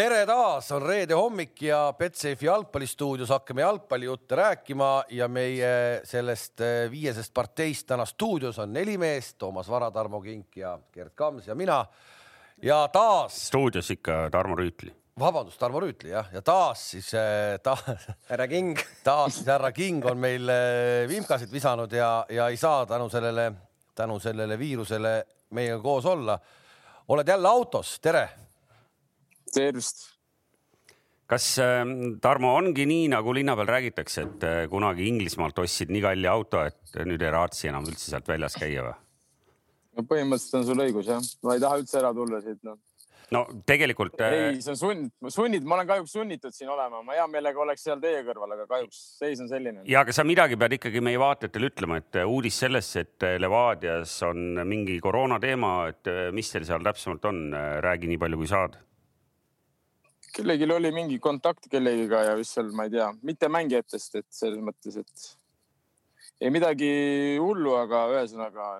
tere taas, on reede hommik ja Betsafe jalgpallistuudios hakkame jalgpallijutte rääkima ja meie sellest eh, viiesest parteist täna stuudios on neli meest, Toomas Vara, Tarmo Kink ja Gerd Kams ja mina. ja taas. stuudios ikka Tarmo Rüütli. vabandust, Tarmo Rüütli jah, ja taas siis eh, ta. härra King. taas siis härra King on meil eh, vimkasid visanud ja, ja ei saa tänu sellele, tänu sellele viirusele meiega koos olla. oled jälle autos, tere tervist. kas äh, Tarmo ongi nii, nagu linna peal räägitakse, et äh, kunagi Inglismaalt ostsid nii kalli auto, et nüüd ei raatsi enam üldse sealt väljas käia või? no põhimõtteliselt on sul õigus jah, ma ei taha üldse ära tulla siit noh no tegelikult. Äh, ei, see on sund, sunnid, ma olen kahjuks sunnitud siin olema, ma hea meelega oleks seal teie kõrval, aga kahjuks seis on selline. ja, aga sa midagi pead ikkagi meie vaatajatele ütlema, et uudis sellest, et Levadias on mingi koroona teema, et mis teil seal täpsemalt on, räägi nii palju, kui saad kellelgi oli mingi kontakt kellegiga ja vist seal, ma ei tea, mitte mängijatest, et selles mõttes, et ei midagi hullu, aga ühesõnaga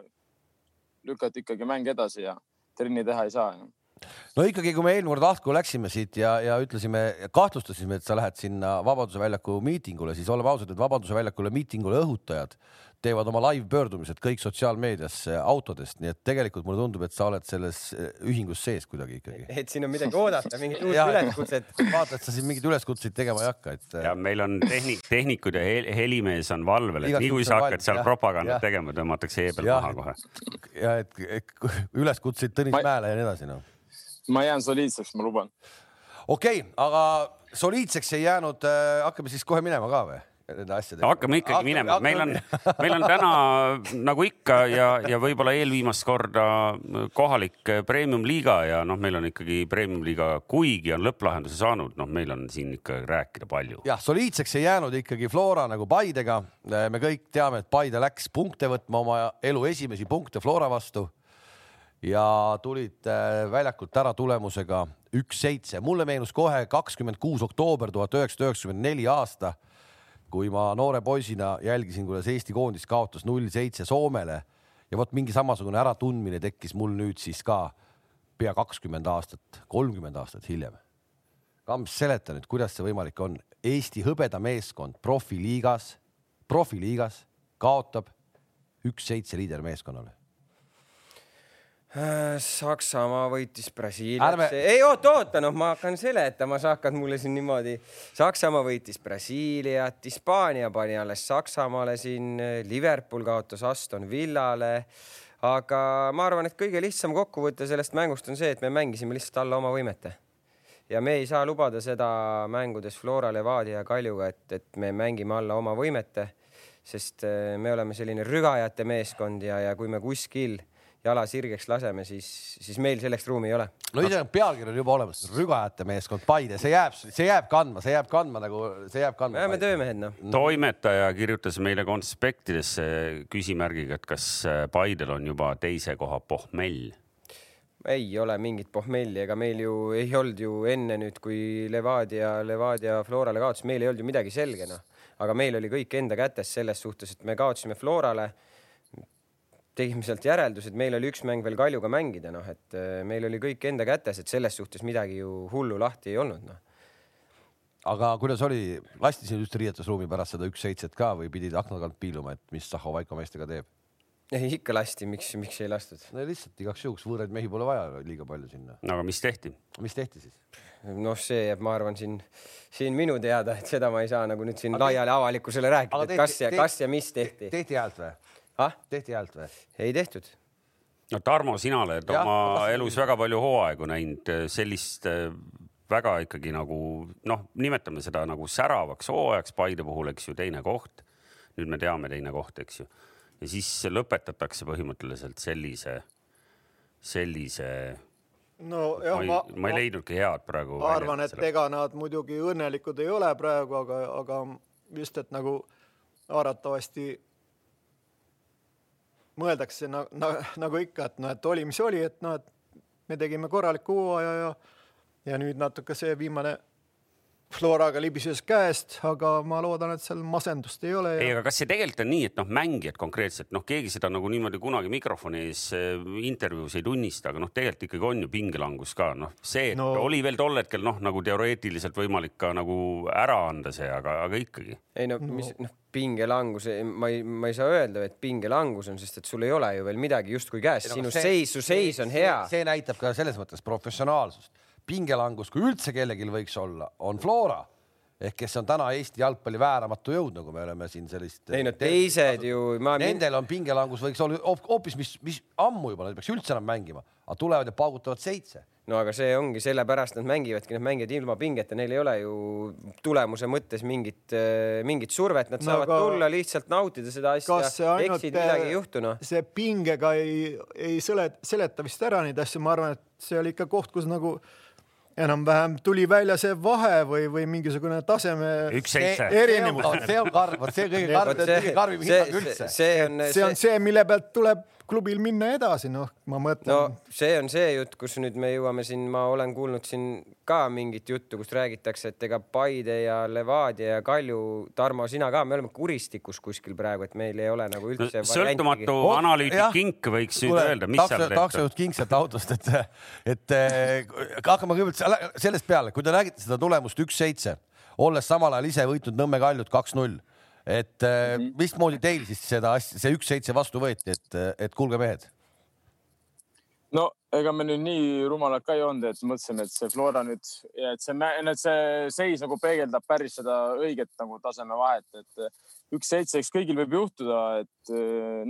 lükati ikkagi mäng edasi ja trenni teha ei saa no ikkagi, kui me eelmine kord lahku läksime siit ja, ja ütlesime, kahtlustasime, et sa lähed sinna Vabaduse väljaku miitingule, siis oleme ausad, et Vabaduse väljakule miitingule õhutajad teevad oma live pöördumised kõik sotsiaalmeediasse autodest, nii et tegelikult mulle tundub, et sa oled selles eh, ühingus sees kuidagi ikkagi. et siin on midagi oodata, mingit uut üleskutset. vaata, et sa siin mingeid üleskutseid tegema ei hakka, et. ja meil on tehnik, tehnikud ja helimees on valvel, et nii kui sa hakkad seal propagandat tegema, tõmmatakse e pealt maha kohe. ja et, et üleskutseid Tõnis ma... Mäele ja nii edasi, noh. ma jään soliidseks, ma luban. okei okay,, aga soliidseks ei jäänud äh,, hakkame siis kohe minema ka või? Nende asjadega. hakkame ikkagi hakkame, minema, meil on, meil on täna nagu ikka ja, ja võib-olla eelviimast korda kohalik premium-liiga ja noh, meil on ikkagi premium-liiga, kuigi on lõpplahenduse saanud, noh, meil on siin ikka rääkida palju. jah, soliidseks ei jäänud ikkagi Flora nagu Paidega. me kõik teame, et Paide läks punkte võtma oma elu esimesi punkte Flora vastu ja tulid äh, väljakult ära tulemusega üks-seitse. mulle meenus kohe kakskümmend kuus oktoober tuhat üheksasada üheksakümmend neli aasta kui ma noore poisina jälgisin, kuidas Eesti koondis kaotas null seitse Soomele ja vot mingi samasugune äratundmine tekkis mul nüüd siis ka pea kakskümmend aastat, kolmkümmend aastat hiljem. Kamps, seleta nüüd, kuidas see võimalik on? Eesti hõbedameeskond profiliigas, profiliigas kaotab üks-seitse liidermeeskonnale Saksamaa võitis Brasiiliat Ärme.... ei oota, oota, noh, ma hakkan seletama, sa hakkad mulle siin niimoodi. Saksamaa võitis Brasiiliat, Hispaania pani alles Saksamaale siin, Liverpool kaotas Aston Villale. aga ma arvan, et kõige lihtsam kokkuvõte sellest mängust on see, et me mängisime lihtsalt alla oma võimete. ja me ei saa lubada seda mängudes Flora, Levadia ja Kaljuga, et, et me mängime alla oma võimete, sest äh, me oleme selline rügajate meeskond ja, ja kui me kuskil jala sirgeks laseme, siis, siis meil selleks ruumi ei ole. no iseenesest pealkiri on juba olemas, rügajate meeskond Paide, see jääb, see jääb kandma, see jääb kandma nagu, see jääb kandma. me oleme töömehed noh no.. toimetaja kirjutas meile konspektidesse küsimärgiga, et kas äh, Paidel on juba teise koha pohmell ei ole mingit pohmelli, ega meil ju ei olnud ju enne nüüd, kui Levadia, Levadia Florale kaotas, meil ei olnud ju midagi selge noh, aga meil oli kõik enda kätes selles suhtes, et me kaotasime Florale tegime sealt järeldused, meil oli üks mäng veel Kaljuga mängida, noh, et äh, meil oli kõik enda kätes, et selles suhtes midagi ju hullu lahti ei olnud, noh. aga kuidas oli, lasti sind just riietusruumi pärast seda üks-seitset ka või pidid akna tagant piiluma, et mis Zahhovaiko meestega teeb? ei, ikka lasti, miks, miks ei lastud? no lihtsalt igaks juhuks, võõraid mehi pole vaja liiga palju sinna. no aga mis tehti? mis tehti siis? noh, see jääb, ma arvan, siin, siin minu teada, et seda ma ei saa nagu nüüd siin aga laiali avalikkusele rääkida, et kas ja, kas ja mis tehti. tehti häält või? Ah?. tehti häält või? ei tehtud. no Tarmo, sina oled ja, oma elus väga palju hooaegu näinud, sellist äh, väga ikkagi nagu noh, nimetame seda nagu säravaks hooajaks Paide puhul, eks ju, teine koht. nüüd me teame teine koht, eks ju. ja siis lõpetatakse põhimõtteliselt sellise, sellise no jah, ma, ma, ma ei leidnudki head praegu. ma arvan, et ega nad muidugi õnnelikud ei ole praegu, aga, aga just, et nagu arvatavasti mõeldakse na, na, nagu ikka, et noh, et oli, mis oli, et noh, et me tegime korraliku hooaja ja, ja nüüd natuke see viimane Floraga libises käest, aga ma loodan, et seal masendust ei ole ja.... ei, aga kas see tegelikult on nii, et noh, mängijad konkreetselt noh, keegi seda nagu niimoodi kunagi mikrofoni ees äh, intervjuus ei tunnista, aga noh, tegelikult ikkagi on ju pingelangus ka noh, see no... oli veel tol hetkel noh, nagu teoreetiliselt võimalik ka nagu ära anda see, aga, aga ikkagi. ei no, no. mis noh, pingelangus, ma ei, ma ei saa öelda, et pingelangus on, sest et sul ei ole ju veel midagi justkui käes, sinu see, seis, su seis on hea. see näitab ka selles mõttes professionaalsust pingelangus, kui üldse kellelgi võiks olla, on Flora ehk kes on täna Eesti jalgpalli vääramatu jõud, nagu me oleme siin sellist. ei no teised ju ma.... Nendel on pingelangus, võiks olla hoopis, mis, mis ammu juba, nad ei peaks üldse enam mängima, aga tulevad ja paugutavad seitse. no aga see ongi sellepärast nad mängivadki, nad mängivad ilma pingeta, neil ei ole ju tulemuse mõttes mingit, mingit survet, nad no, saavad aga... tulla lihtsalt nautida seda asja. eksid, midagi ei juhtu noh. see pingega ei, ei sõle, seleta vist ära neid asju, ma arvan, et see oli ikka koht, kus nagu enam-vähem tuli välja see vahe või, või mingisugune taseme erinevus. see on karm, vot see kõige karm, kõige karmim hinnang üldse. see on see, on see, mille pealt tuleb klubil minna edasi, noh, ma mõtlen. no see on see jutt, kus nüüd me jõuame siin, ma olen kuulnud siin ka mingit juttu, kus räägitakse, et ega Paide ja Levadia ja Kalju, Tarmo, sina ka, me oleme kuristikus kuskil praegu, et meil ei ole nagu üldse no,. sõltumatu oh, analüütik Kink võiks nüüd öelda, mis seal teeb. taksojuht Kink sealt autost, et, et hakkame kõigepealt sellest peale, kui te räägite seda tulemust üks-seitse, olles samal ajal ise võitnud Nõmme Kaljut kaks-null et mm -hmm. mismoodi teil siis seda asja, see üks-seitse vastu võeti, et, et kuulge, mehed? no ega me nüüd nii rumalad ka ei olnud, et mõtlesime, et see Flora nüüd, et see, et see seis nagu peegeldab päris seda õiget nagu tasemevahet, et üks-seitse, eks kõigil võib juhtuda, et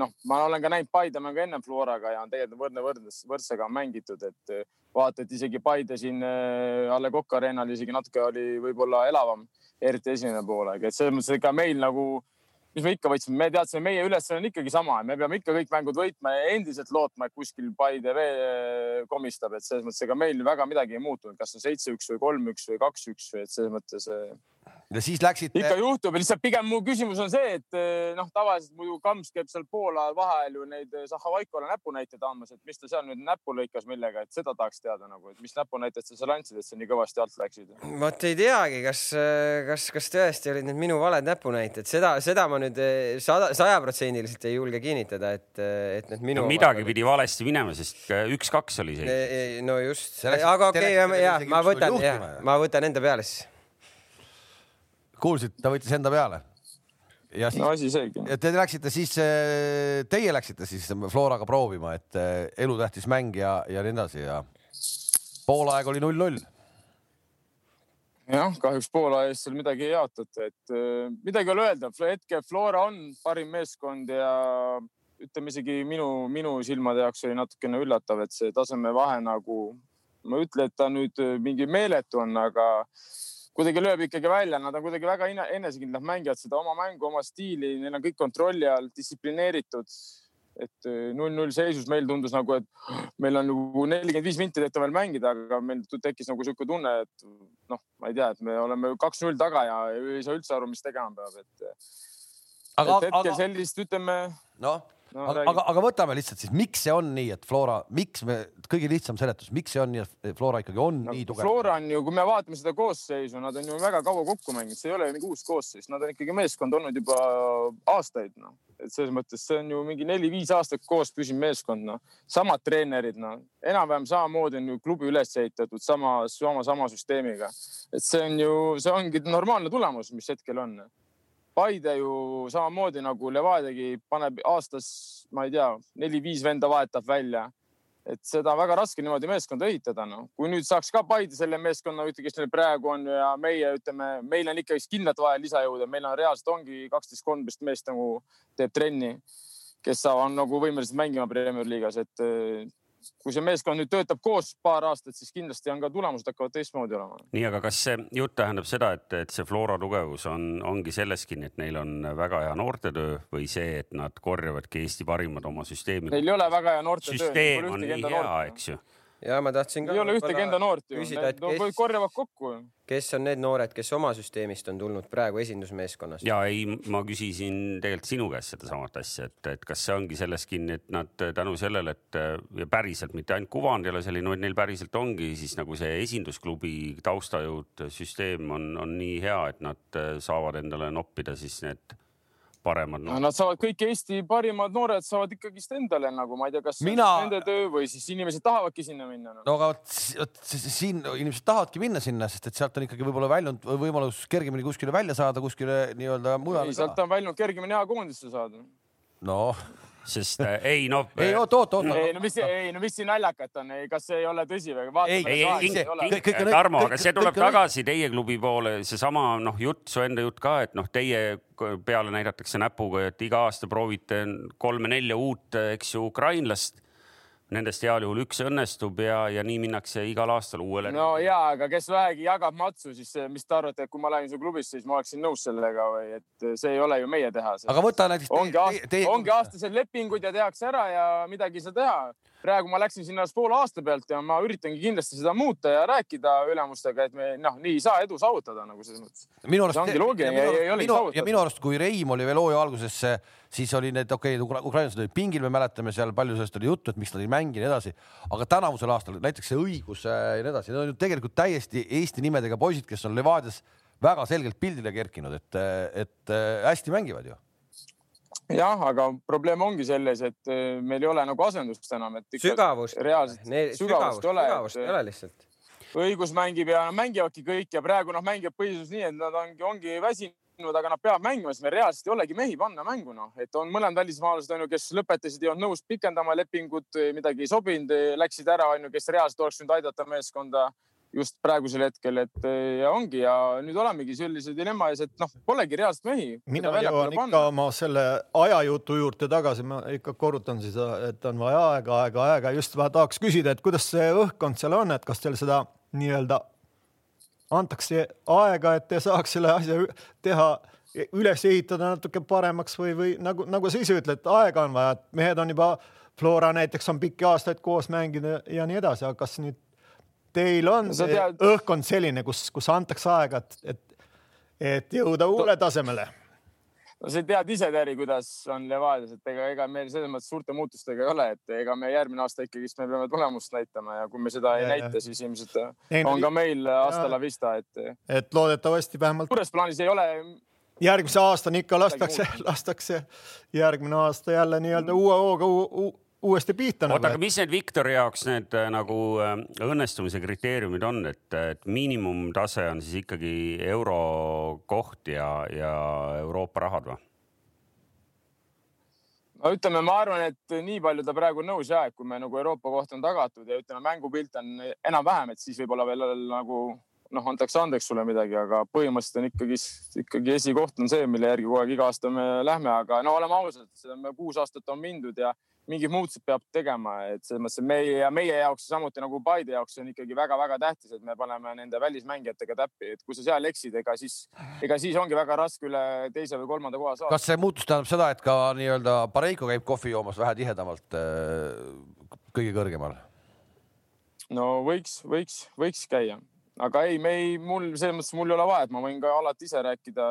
noh, ma olen ka näinud Paide mängu enne Floraga ja on tegelikult võrdne võrdnes, võrdsega on mängitud, et vaata, et isegi Paide siin A Le Coq Arena'l isegi natuke oli võib-olla elavam eriti esimene poolaeg, et selles mõttes ega meil nagu, mis me ikka võtsime, me teadsime, meie ülesanne on ikkagi sama, me peame ikka kõik mängud võitma ja endiselt lootma, et kuskil Paide veel komistab, et selles mõttes ega meil väga midagi ei muutunud, kas on seitse-üks või kolm-üks või kaks-üks või et selles mõttes ja siis läksite. ikka juhtub, lihtsalt pigem mu küsimus on see, et eh, noh, tavaliselt muidu Kams käib seal poolajal vahel ju neid eh, Zahhovaikole näpunäiteid andmas, et mis ta seal nüüd näppu lõikas millega, et seda tahaks teada nagu, et mis näpunäited sa seal andsid, et sa nii kõvasti alt läksid? vot ei teagi, kas, eh, kas, kas tõesti olid need minu valed näpunäited, seda, seda ma nüüd sada, sajaprotsendiliselt ei julge kinnitada, et, et need minu no,. midagi pidi valesti minema, sest üks-kaks oli see. no just, aga okei okay,, ja ma võtan, ma võtan enda peale siis kuulsid, ta võttis enda peale. ja siis, no seegi. Te läksite siis, eh, teie läksite siis Floraga proovima, et eh, elutähtis mäng ja, ja nii edasi ja poolaeg oli null-null jah, kahjuks Poola eest seal midagi ei jaotata, et äh, midagi ei ole öelda. hetkel Flora on parim meeskond ja ütleme isegi minu, minu silmade jaoks oli natukene üllatav, et see tasemevahe nagu, ma ei ütle, et ta nüüd mingi meeletu on, aga kuidagi lööb ikkagi välja, nad on kuidagi väga enesekindlad, mängivad seda oma mängu, oma stiili, neil on kõik kontrolli all, distsiplineeritud. et äh, null-null seisus meil tundus nagu, et meil on nagu nelikümmend viis minti tehtav veel mängida, aga meil tekkis nagu niisugune tunne, et noh, ma ei tea, et me oleme kaks-null taga ja ei saa üldse aru, mis tegema peab, et. aga, et hetkel aga... sellist, ütleme. noh no,. aga, aga, aga võtame lihtsalt siis, miks see on nii, et Flora, miks me, kõige lihtsam seletus, miks see on nii, et Flora ikkagi on no, nii tugev? Flora on ju, kui me vaatame seda koosseisu, nad on ju väga kaua kokku mänginud, see ei ole mingi uus koosseis, nad on ikkagi meeskond olnud juba aastaid, noh. et selles mõttes see on ju mingi neli-viis aastat koos püsiv meeskond, noh. samad treenerid, noh, enam-vähem samamoodi on ju klubi üles ehitatud sama, sama, sama süsteemiga. et see on ju, see ongi normaalne tulemus, mis hetkel on Paide ju samamoodi nagu Levadiagi paneb aastas, ma ei tea, neli-viis venda vahetab välja. et seda on väga raske niimoodi meeskonda ehitada, noh. kui nüüd saaks ka Paide selle meeskonna, kes neil praegu on ja meie ütleme, meil on ikkagi kindlalt vaja lisajõude, meil on reaalselt ongi kaksteist, kolmteist meest nagu teeb trenni, kes on nagu võimelised mängima Premier Liigas, et kui see meeskond nüüd töötab koos paar aastat, siis kindlasti on ka tulemused hakkavad teistmoodi olema. nii, aga kas see jutt tähendab seda, et, et see Flora tugevus on, ongi selleski, et neil on väga hea noortetöö või see, et nad korjavadki Eesti parimad oma süsteemi? Neil ei ole väga hea noortetöö. süsteem on nii hea, eks ju ja ma tahtsin ka. ei ole ühtegi enda noort ju, need no, kes... korjavad kokku. kes on need noored, kes oma süsteemist on tulnud praegu esindusmeeskonnast? ja ei, ma küsisin tegelikult sinu käest sedasamat asja, et, et kas see ongi selles kinni, et nad tänu sellele, et ja päriselt mitte ainult kuvand ei ole selline, vaid neil päriselt ongi siis nagu see esindusklubi taustajõud, süsteem on, on nii hea, et nad saavad endale noppida siis need paremad no,? Nad saavad kõik Eesti parimad noored saavad ikkagist endale nagu ma ei tea, kas Mina... nende töö või siis inimesed tahavadki sinna minna no.. no aga vot siin inimesed tahavadki minna sinna, sest et sealt on ikkagi võib-olla väljunud võimalus kergemini kuskile välja saada, kuskile nii-öelda mujale. sealt on väljunud kergemini A-koondisse saada. noh sest äh, ei noh. ei oot, oot, oot. ei no mis, ei no mis siin naljakat on, kas see ei ole tõsi või? ei, ei, ei, Tarmo, aga see tuleb tagasi teie klubi poole, seesama noh, jutt, su enda jutt ka, et noh, teie peale näidatakse näpuga, et iga aasta proovite kolme-nelja uut, eks ju, ukrainlast nendest heal juhul üks õnnestub ja, ja nii minnakse igal aastal uuele. no ja, aga kes vähegi jagab matsu, siis mis te arvate, et kui ma lähen su klubisse, siis ma oleksin nõus sellega või et see ei ole ju meie teha. aga võta näiteks. ongi, aast ongi aastased lepingud ja tehakse ära ja midagi ei saa teha praegu ma läksin sinna poole aasta pealt ja ma üritangi kindlasti seda muuta ja rääkida ülemustega, et me noh, nii ei saa edu saavutada nagu selles mõttes. minu arust. ongi loogiline ja ei olegi saavutatud. ja minu arust, kui Reim oli veel hooaja alguses, siis oli need okei okay,, ukrainlased olid pingil, me mäletame seal palju sellest oli juttu, et miks nad ei mängi ja nii edasi. aga tänavusel aastal näiteks see õigus äh, ja nii edasi, need on ju tegelikult täiesti Eesti nimedega poisid, kes on Levadias väga selgelt pildile kerkinud, et, et äh, hästi mängivad ju jah, aga probleem ongi selles, et äh, meil ei ole nagu asendust enam, et. sügavust. reaalselt sügavust, sügavust ei ole. sügavust ei ole lihtsalt. õigus mängib ja mängivadki kõik ja praegu noh, mängivad põhiliselt nii, et nad ongi, ongi väsinud, aga nad peavad mängima, sest meil reaalselt ei olegi mehi panna mängu noh, et on mõned välismaalased on ju, kes lõpetasid, ei olnud nõus pikendama lepingut, midagi ei sobinud, läksid ära, on ju, kes reaalselt oleks võinud aidata meeskonda just praegusel hetkel, et ja ongi ja nüüd olemegi sellise dilemma ees, et noh, polegi reaalselt mehi. mina jõuan ikka panna. oma selle ajajutu juurde tagasi, ma ikka korrutan seda, et on vaja aega, aega, aega, just tahaks küsida, et kuidas see õhkkond seal on, et kas teil seda nii-öelda antakse aega, et te saaks selle asja teha, üles ehitada natuke paremaks või, või nagu, nagu sa ise ütled, aega on vaja, et mehed on juba, Flora näiteks on pikki aastaid koos mänginud ja nii edasi, aga kas nüüd teil on see tead... õhkkond selline, kus, kus antakse aega, et, et, et jõuda uuele tasemele? no sa tead ise, Terri, kuidas on Levadias, et ega, ega meil selles mõttes suurte muutustega ei ole, et ega me järgmine aasta ikkagist me peame tulemust näitama ja kui me seda ei ja, näita, siis ilmselt ei, on ka meil hasta la vista, et. et loodetavasti vähemalt. suures plaanis ei ole järgmise aastani ikka lastakse, lastakse järgmine aasta jälle nii-öelda uue hooga uuesti pihta. oota, aga mis need Viktori jaoks need äh, nagu äh, õnnestumise kriteeriumid on, et, et miinimumtase on siis ikkagi eurokoht ja, ja Euroopa rahad või? no ütleme, ma arvan, et nii palju ta praegu nõus ja et kui me nagu Euroopa koht on tagatud ja ütleme, mängupilt on enam-vähem, et siis võib-olla veel nagu noh, antakse andeks sulle midagi, aga põhimõtteliselt on ikkagi, ikkagi esikoht on see, mille järgi kogu aeg iga aasta me lähme, aga no oleme ausad, kuus aastat on mindud ja mingid muutused peab tegema, et selles mõttes meie ja meie jaoks samuti nagu Paide jaoks on ikkagi väga-väga tähtis, et me paneme nende välismängijatega täppi, et kui sa seal eksid, ega siis, ega siis ongi väga raske üle teise või kolmanda koha saada. kas see muutus tähendab seda, et ka nii-öelda Pareiko käib kohvi joomas vähe tihedamalt äh, kõige kõrgemal? no võiks, võiks, võiks käia, aga ei, me ei, mul selles mõttes mul ei ole vaja, et ma võin ka alati ise rääkida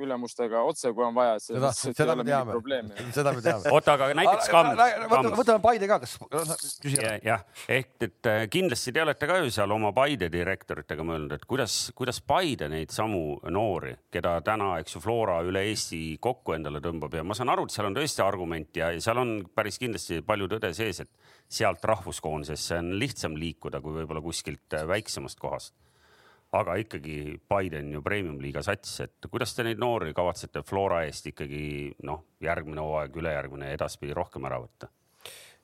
ülemustega otse, kui on vaja, seda, seda me teame, seda me teame. oota, aga näiteks Kams. võtame, Paide ka, kas? jah, ehk et äh, kindlasti te olete ka ju seal oma Paide direktoritega mõelnud, et kuidas, kuidas Paide neid samu noori, keda täna, eks ju, Flora üle Eesti kokku endale tõmbab ja ma saan aru, et seal on tõesti argument ja, ja seal on päris kindlasti palju tõde sees, et sealt rahvuskoondisesse on lihtsam liikuda kui võib-olla kuskilt äh, väiksemast kohast aga ikkagi Biden ju premium-liiga sats, et kuidas te neid noori kavatsete Flora eest ikkagi noh, järgmine hooaeg, ülejärgmine ja edaspidi rohkem ära võtta?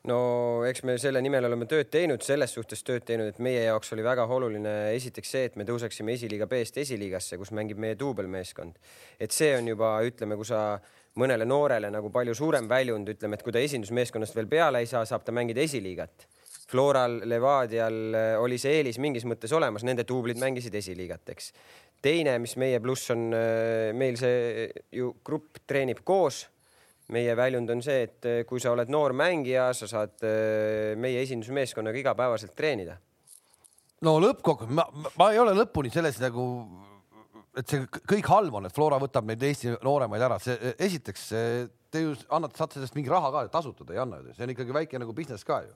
no eks me selle nimel oleme tööd teinud, selles suhtes tööd teinud, et meie jaoks oli väga oluline esiteks see, et me tõuseksime esiliiga B-st esiliigasse, kus mängib meie duubelmeeskond. et see on juba, ütleme, kui sa mõnele noorele nagu palju suurem väljund, ütleme, et kui ta esindusmeeskonnast veel peale ei saa, saab ta mängida esiliigat Floral, Levadial äh, oli see eelis mingis mõttes olemas, nende duublid mängisid esiliigat, eks. teine, mis meie pluss on, äh, meil see ju grupp treenib koos meie väljund on see, et kui sa oled noor mängija, sa saad meie esindusmeeskonnaga igapäevaselt treenida. no lõppkokkuvõttes ma, ma ei ole lõpuni selles nagu et see kõik halb on, et Flora võtab neid Eesti nooremaid ära, see esiteks te ju annate, saate sellest mingi raha ka, tasuta te ei anna ju, see on ikkagi väike nagu business ka ju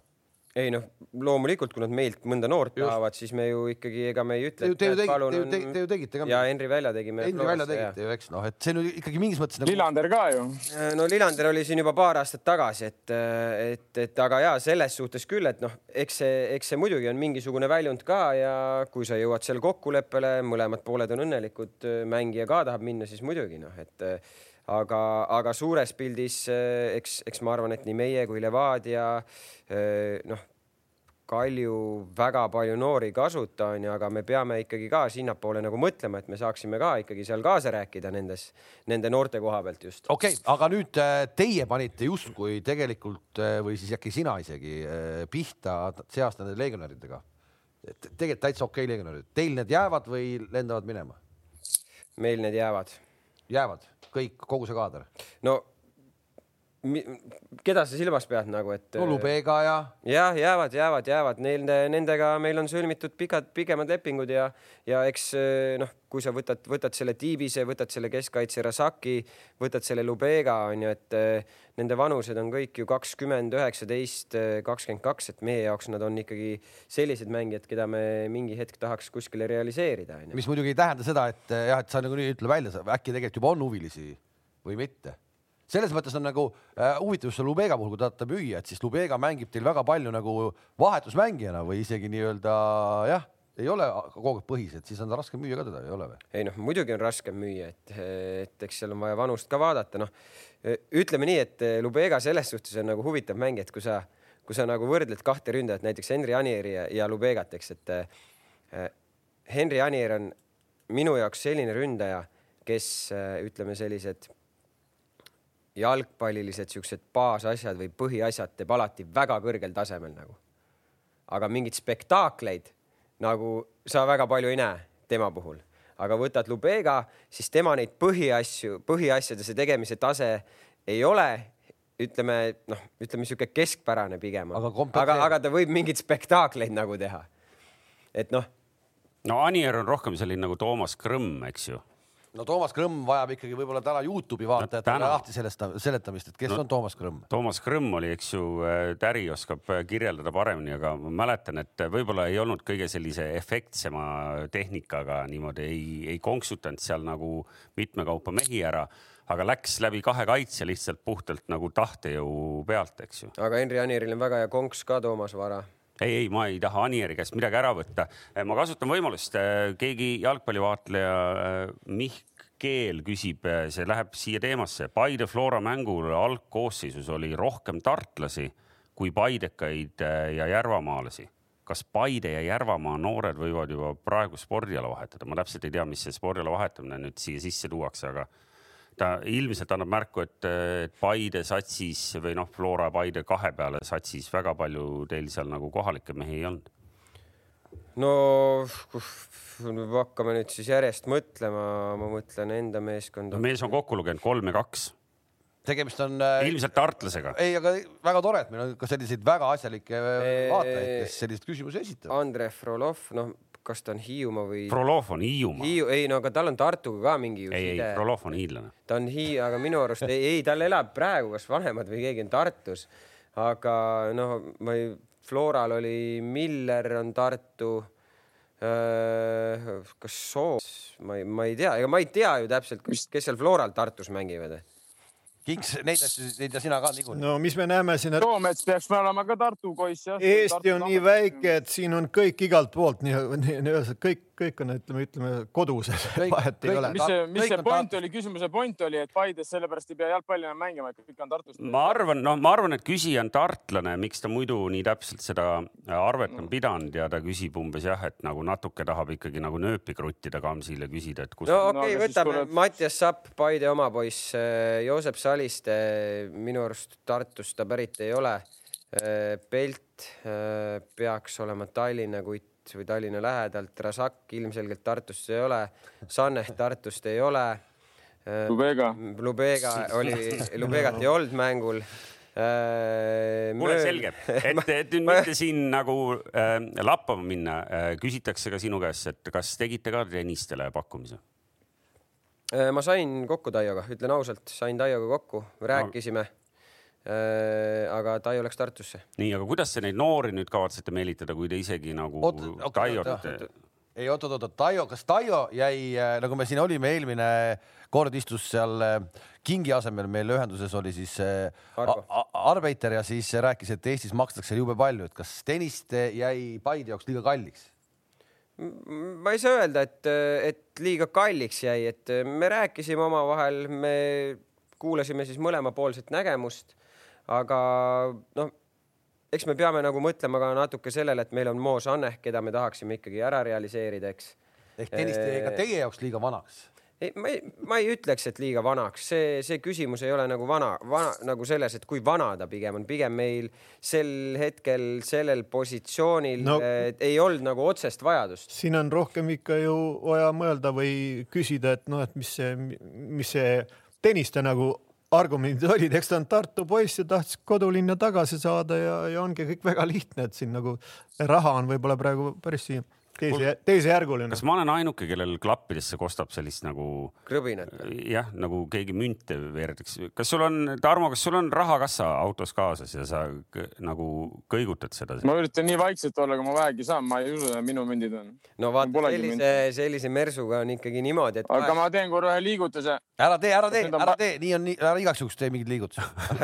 ei noh, loomulikult, kui nad meilt mõnda noort Just. tahavad, siis me ju ikkagi, ega me ei ütle. Te, te, te, te, te, te ju tegite ka. ja Henri Välja tegime. Henri Välja tegite ju, eks noh, et see on ju ikkagi mingis mõttes nagu.... Lillander ka ju. Äh, no Lillander oli siin juba paar aastat tagasi, et, et, et aga ja selles suhtes küll, et noh, eks see, eks see muidugi on mingisugune väljund ka ja kui sa jõuad seal kokkuleppele, mõlemad pooled on õnnelikud, mängija ka tahab minna, siis muidugi noh, et aga, aga suures pildis eks, eks ma arvan, et nii meie kui Levadia noh, Kalju väga palju noori ei kasuta, onju, aga me peame ikkagi ka sinnapoole nagu mõtlema, et me saaksime ka ikkagi seal kaasa rääkida nendes, nende noorte koha pealt just. okei okay,, aga nüüd teie panite justkui tegelikult või siis äkki sina isegi pihta see aasta nende legionäridega. tegelikult täitsa okei okay legionärid, teil need jäävad või lendavad minema? meil need jäävad. Jäävad kõik, kogu see kaader? no keda sa silmas pead nagu, et? no Lubega ja. jah, jäävad, jäävad, jäävad, nende, nendega meil on sõlmitud pikad, pikemad lepingud ja, ja eks noh, kui sa võtad, võtad selle Tiibise, võtad selle keskkaitse Rasaki, võtad selle Lubega onju, et nende vanused on kõik ju kakskümmend, üheksateist, kakskümmend kaks, et meie jaoks nad on ikkagi sellised mängijad, keda me mingi hetk tahaks kuskile realiseerida. mis muidugi ei tähenda seda, et jah, et sa nagunii ütle välja, äkki tegelikult juba on huvilisi või mitte selles mõttes on nagu äh, huvitav see Lubega puhul, kui tahate müüa, et siis Lubega mängib teil väga palju nagu vahetusmängijana või isegi nii-öelda jah, ei ole kogu aeg põhis, et siis on raske müüa ka teda, ei ole või? ei noh, muidugi on raske müüa, et, et eks seal on vaja vanust ka vaadata, noh ütleme nii, et Lubega selles suhtes on nagu huvitav mäng, et kui sa, kui sa nagu võrdled kahte ründajat, näiteks Henri Anieri ja, ja Lubegat, eks, et äh, Henri Anier on minu jaoks selline ründaja, kes äh, ütleme, sellised jalgpallilised siuksed baasasjad või põhiasjad teeb alati väga kõrgel tasemel nagu. aga mingeid spektaakleid nagu sa väga palju ei näe tema puhul, aga võtad Lubega, siis tema neid põhiasju, põhiasjade see tegemise tase ei ole ütleme noh, ütleme sihuke keskpärane pigem, aga, aga, aga ta võib mingeid spektaakleid nagu teha. et noh. no Anier on rohkem selline nagu Toomas Krõmm, eks ju no Toomas Krõmm vajab ikkagi võib-olla täna Youtube'i vaatajatele no, lahti sellest seletamist, et kes no, on Toomas Krõmm? Toomas Krõmm oli, eks ju, äh, Täri oskab äh, kirjeldada paremini, aga ma mäletan, et võib-olla ei olnud kõige sellise efektsema tehnikaga niimoodi, ei, ei konksutanud seal nagu mitmekaupa mehi ära aga läks läbi kahe kaitse lihtsalt puhtalt nagu tahtejõu pealt, eks ju. aga Henri Anieril on väga hea konks ka Toomas Vara ei, ei, ma ei taha Anieri käest midagi ära võtta. ma kasutan võimalust, äh, keegi jalgpallivaatleja äh, Mihk Keel küsib, äh, see läheb siia teemasse. Paide Flora mängul algkoosseisus oli rohkem tartlasi kui paidekaid ja järvamaalasi. kas Paide ja Järvamaa noored võivad juba praegu spordiala vahetada? ma täpselt ei tea, mis see spordiala vahetamine nüüd siia sisse tuuakse, aga ta ilmselt annab märku, et, et Paide satsis või noh, Flora Paide kahe peale satsis väga palju teil seal nagu kohalikke mehi ei olnud. no hakkame nüüd siis järjest mõtlema, ma mõtlen enda meeskonda no,. mees on kokku lugenud kolm ja kaks tegemist on äh,. ilmselt tartlasega. ei, aga väga tore, et meil on ka selliseid väga asjalikke vaatajaid, kes selliseid küsimusi esitavad. Andre Frolov, noh kas ta on Hiiumaa või? Frolov on Hiiumaa Hiiu.... ei no aga tal on Tartuga ka mingi. ei, ei, Frolov on hiidlane. ta on Hii-, aga minu arust ei, ei, tal elab praegu kas vanemad või keegi on Tartus. aga noh, ma ei, Floral oli Miller on Tartu. kas Soos, ma ei, ma ei tea, ega ma ei tea ju täpselt, kes seal Floral Tartus mängivad Kinks, neid asju, neid ja sina ka niikuinii. no mis me näeme siin et.... Toomets peaks me olema ka Tartu poiss jah. Eesti on nii väike, et siin on kõik igalt poolt nii, nii, nii, kõik kõik on, ütleme, ütleme kodused, vahet ei ole. mis see, mis see point oli, küsimuse point oli, et Paides sellepärast ei pea jalgpalli enam mängima, et kõik on Tartust. ma arvan, noh, ma arvan, et küsija on tartlane, miks ta muidu nii täpselt seda arvet on pidanud ja ta küsib umbes jah, et nagu natuke tahab ikkagi nagu nööpi kruttida Kamsile, küsida, et kus. no okei okay, no,, võtame tuleb... Mattias Sapp, Paide oma poiss, Joosep Saliste, minu arust Tartust ta pärit ei ole. Pelt peaks olema Tallinna kutt või Tallinna lähedalt, Rasak ilmselgelt Tartust ei ole, Sanneh Tartust ei ole. Lubega. Lubega oli, Lubegat ei olnud mängul kuule, selge, et, et nüüd mitte siin nagu äh, lappama minna äh,, küsitakse ka sinu käest, et kas tegite ka tennistele pakkumise? ma sain kokku Taioga, ütlen ausalt, sain Taioga kokku, rääkisime no Äh, aga Taio läks Tartusse. nii, aga kuidas te neid noori nüüd kavatsete meelitada, kui te isegi nagu Oot, Taiot okay,? ei oot-oot-oot, Taio, kas Taio jäi, äh, nagu me siin olime, eelmine kord istus seal äh, Kingi asemel meil ühenduses oli siis Arbeiter ja siis rääkis, et Eestis makstakse jube palju, et kas tennist jäi Paide jaoks liiga kalliks? ma ei saa öelda, et, et liiga kalliks jäi, et me rääkisime omavahel, me kuulasime siis mõlemapoolset nägemust aga noh, eks me peame nagu mõtlema ka natuke sellele, et meil on Mo Saneh, keda me tahaksime ikkagi ära realiseerida, eks. ehk tennist jäi ka teie jaoks liiga vanaks? ei, ma ei, ma ei ütleks, et liiga vanaks, see, see küsimus ei ole nagu vana, vana nagu selles, et kui vana ta pigem on, pigem meil sel hetkel sellel positsioonil no, ei olnud nagu otsest vajadust. siin on rohkem ikka ju vaja mõelda või küsida, et noh, et mis see, mis see tenniste nagu argumendid olid, eks ta on Tartu poiss ja tahtis kodulinna tagasi saada ja, ja ongi kõik väga lihtne, et siin nagu raha on võib-olla praegu päris siia teise, teisejärguline. kas ma olen ainuke, kellel klappidesse kostab sellist nagu krõbinat? jah, nagu keegi münte veerdaks. kas sul on, Tarmo, kas sul on rahakassa autos kaasas ja sa nagu kõigutad seda? ma üritan nii vaikselt olla, kui ma vähegi saan, ma ei usu, et minu mündid on. no vaata, sellise, sellise mersuga on ikkagi niimoodi, et. aga ma teen korra ühe liigutuse. ära tee, ära tee, ära tee, nii on nii, ära igaks juhuks tee mingeid liigutusi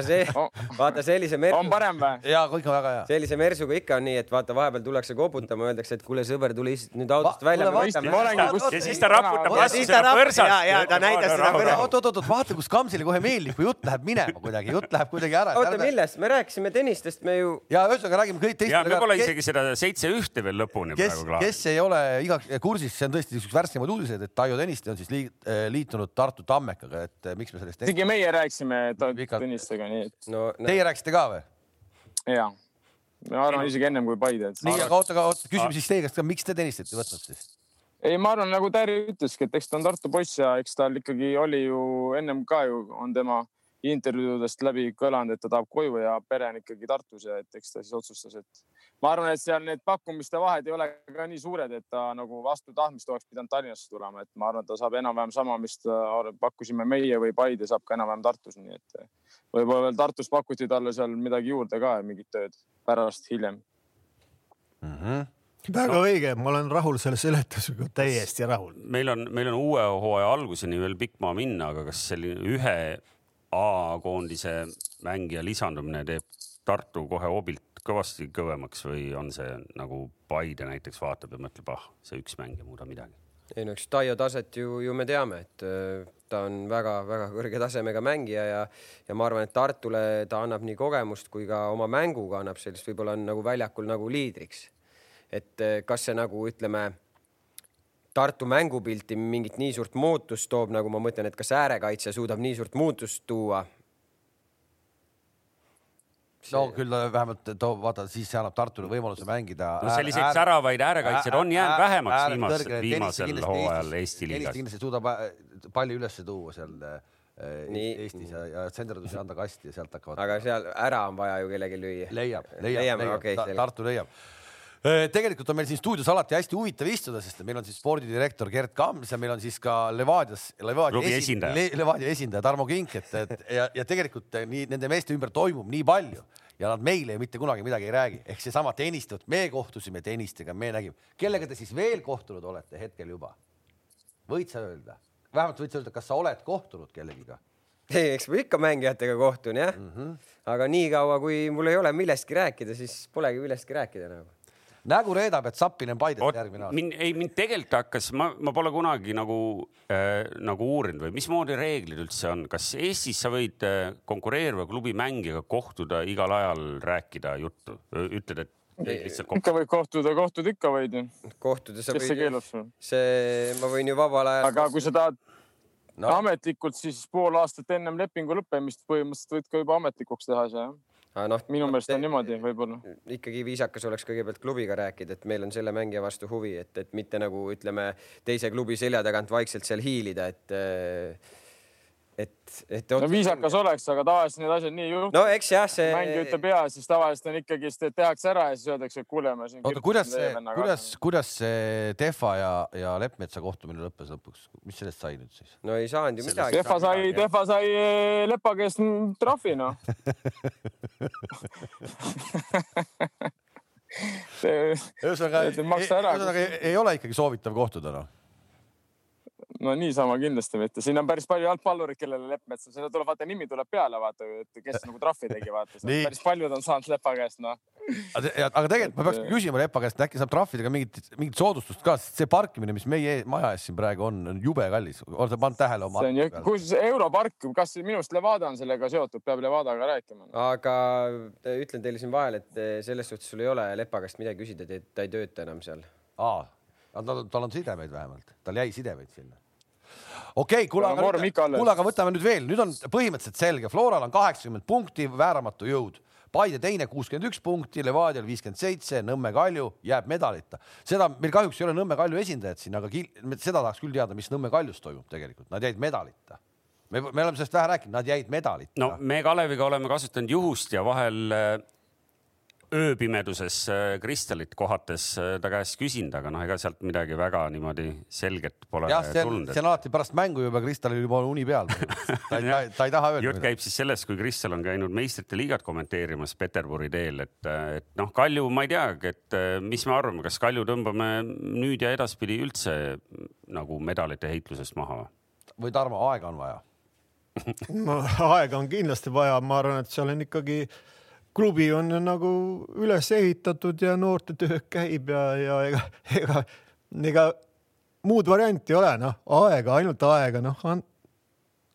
see oh., vaata sellise mersu. on parem või? ja kõik on väga hea. sellise mersuga ikka on nii, et vaata, vahepeal tullakse koputama, öeldakse, et kuule, sõber, tule nüüd autost välja. ja siis ta raputab vastu seda põrsast. ja, ja ta näitas seda põrsast. oot, oot, oot, vaata, kus Kamsile kohe meeldib, kui jutt läheb minema kuidagi, jutt läheb kuidagi ära. oota, millest? me rääkisime tennistest, me ju. ja ühesõnaga räägime kõik teistele. ja me pole isegi seda seitse ühte veel lõpuni praegu klaar. kes ei ole igaks kursis, see on tõesti üks värskemaid uudiseid, et Taio Tõniste on siis eh, liitunud Tartu Tammekaga, et eh, miks me sellest. isegi meie rääkisime Tõnistega, nii et no,. Teie rääkisite ka või? jaa ma arvan isegi ennem kui Paide. nii, aga oota, aga küsime siis teie käest ka, miks te tennistit ei võtnud siis? ei, ma arvan, nagu Täri ütleski, et eks ta on Tartu poiss ja eks tal ikkagi oli ju ennem ka ju on tema intervjuudest läbi kõlanud, et ta tahab koju ja pere on ikkagi Tartus ja et eks ta siis otsustas, et ma arvan, et seal need pakkumiste vahed ei ole ka nii suured, et ta nagu vastu tahtmist oleks pidanud Tallinnasse tulema, et ma arvan, et ta saab enam-vähem sama, mis pakkusime meie või Paide saab ka enam-vähem Tartus, nii et võib-olla veel Tartus pakuti talle seal midagi juurde ka, mingit tööd pärast hiljem mm. -hmm väga no. õige, ma olen rahul selle seletusega, täiesti rahul. meil on, meil on uue hooaja alguseni veel pikk maa minna, aga kas selline ühe A-koondise mängija lisandumine teeb Tartu kohe hoobilt kõvasti kõvemaks või on see nagu Paide näiteks vaatab ja mõtleb, ah, see üks mäng ei muuda midagi? ei no eks Taio taset ju, ju me teame, et äh, ta on väga-väga kõrge tasemega mängija ja, ja ma arvan, et Tartule ta annab nii kogemust kui ka oma mänguga annab sellist, võib-olla on nagu väljakul nagu liidriks. et äh, kas see nagu ütleme, Tartu mängupilti mingit nii suurt muutust toob, nagu ma mõtlen, et kas äärekaitse suudab nii suurt muutust tuua no küll vähemalt toob, vaata siis see annab Tartule võimaluse mängida. no selliseid säravaid äärekaitsjaid on jäänud vähemaks viimasel, viimasel hooajal Eesti liigas. kindlasti suudab äh, palli üles tuua seal äh, Nii. Eestis ja, ja tsenderdusi anda kasti ja sealt hakkavad. aga seal ära on vaja ju kellelgi lüüa. leiab, leiab, leiab, leiab. Okay, Ta, Tartu leiab tegelikult on meil siin stuudios alati hästi huvitav istuda, sest meil on siis spordidirektor Gerd Kams ja meil on siis ka Levadias, Levadia esindaja, Le, Levadia esindaja Tarmo Kink, et, et ja, ja tegelikult eh, nii nende meeste ümber toimub nii palju ja nad meile ju mitte kunagi midagi ei räägi, ehk seesama tennist, me kohtusime tennistega, me nägime, kellega te siis veel kohtunud olete hetkel juba? võid sa öelda, vähemalt võid sa öelda, kas sa oled kohtunud kellegiga? ei, eks ma ikka mängijatega kohtun jah mm, -hmm. aga niikaua, kui mul ei ole millestki rääkida, siis polegi millestki rääkida nagu nägu reedab, et Zappinen Paidest järgmine aasta. mind, ei mind tegelikult hakkas, ma, ma pole kunagi nagu äh,, nagu uurinud või mismoodi reeglid üldse on, kas Eestis sa võid äh, konkureeriva klubi mängijaga kohtuda igal ajal, rääkida juttu, ütled, et ikka võib kohtuda, kohtuda ikka võid ju. kohtuda sa võid. kes see keelab sul? see, ma võin ju vabal ajal. aga kui sa tahad no. ametlikult, siis pool aastat ennem lepingu lõppemist põhimõtteliselt võid ka juba ametlikuks teha see jah noh, minu meelest on niimoodi võib-olla. ikkagi viisakas oleks kõigepealt klubiga rääkida, et meil on selle mängija vastu huvi, et, et mitte nagu ütleme teise klubi selja tagant vaikselt seal hiilida, et et, et. no viisakas oleks, aga tavaliselt need asjad nii ei juhtu. no eks jah, see. mängija ütleb ja, siis tavaliselt on ikkagi, tehakse ära ja siis öeldakse, et kuule, ma siin. oota, kuidas see, kuidas, kuidas see Tehva ja, ja Leppmetsa kohtumine lõppes lõpuks, mis sellest sai nüüd siis? no ei saanud ju midagi. Tehva sai, Tehva sai eh, Lepa käest trahvi noh ühesõnaga, ühesõnaga ei ole ikkagi soovitav kohtuda noh no niisama kindlasti mitte, siin on päris palju jalgpallureid, kellele Leppmets, seda tuleb vaata nimi tuleb peale, vaata, et kes nagu trahvi tegi, vaata päris paljud on saanud Lepa käest, noh. aga tegelikult ma peaks küsima Lepa käest, äkki saab trahvidega mingit, mingit soodustust ka, sest see parkimine, mis meie maja ees siin praegu on, on jube kallis. oled sa pannud tähele oma? see on ju, kus Europark, kas minu arust Levada on sellega seotud, peab Levadaga rääkima. aga ütlen teile siin vahele, et selles suhtes sul ei ole Lepa käest midagi küsida, et ta ei tööta enam seal. aa, tal on sidemeid vähemalt, tal jäi sidemeid sinna. Okei okay,, kuule, aga, kuule, aga võtame nüüd veel, nüüd on põhimõtteliselt selge, Floral on kaheksakümmend punkti, vääramatu jõud. Paide teine kuuskümmend üks punkti, Levadial viiskümmend seitse, Nõmme Kalju jääb medalita. seda meil kahjuks ei ole Nõmme Kalju esindajat siin, aga seda tahaks küll teada, mis Nõmme Kaljus toimub tegelikult, nad jäid medalita. Me, me oleme sellest vähe rääkinud, nad jäid medalita. no me Kaleviga oleme kasutanud juhust ja vahel ööpimeduses äh, Kristalit kohates äh, ta käest küsinud, aga noh, ega sealt midagi väga niimoodi selget pole jah, see on, see on alati pärast mängu juba Kristalil juba uni peal ta, ta, ta ei taha öelda. jutt käib siis sellest, kui Kristal on käinud meistrite liigat kommenteerimas Peterburi teel, et, et noh, Kalju, ma ei teagi, et mis me arvame, kas Kalju tõmbame nüüd ja edaspidi üldse nagu medalite heitlusest maha või? või Tarmo, aega on vaja no aega on kindlasti vaja, ma arvan, et seal on ikkagi äh, klubi on nagu üles ehitatud ja noortetöö käib ja, ja ega, ega, ega muud varianti ei ole, noh, aega, ainult aega, noh,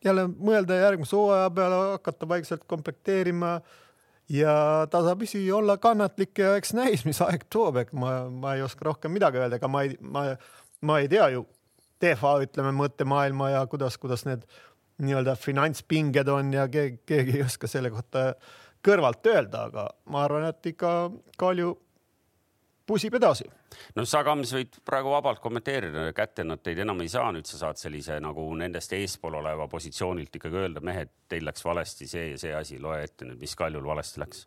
jälle mõelda järgmise hooaja peale, hakata vaikselt komplekteerima ja tasapisi olla kannatlik ja eks näis, mis aeg toob, ega ma, ma ei oska rohkem midagi öelda, ega ma ei, ma, ma ei tea ju TFA ütleme mõttemaailma ja kuidas, kuidas need nii-öelda finantspinged on ja keegi, keegi ei oska selle kohta äh, kõrvalt öelda, aga ma arvan, et ikka Kalju pusib edasi. no sa, Kams, võid praegu vabalt kommenteerida, kätte nad teid enam ei saa, nüüd sa saad sellise nagu nendest eespool oleva positsioonilt ikkagi öelda, mehed, teil läks valesti see ja see asi, loe ette nüüd, mis Kaljul valesti läks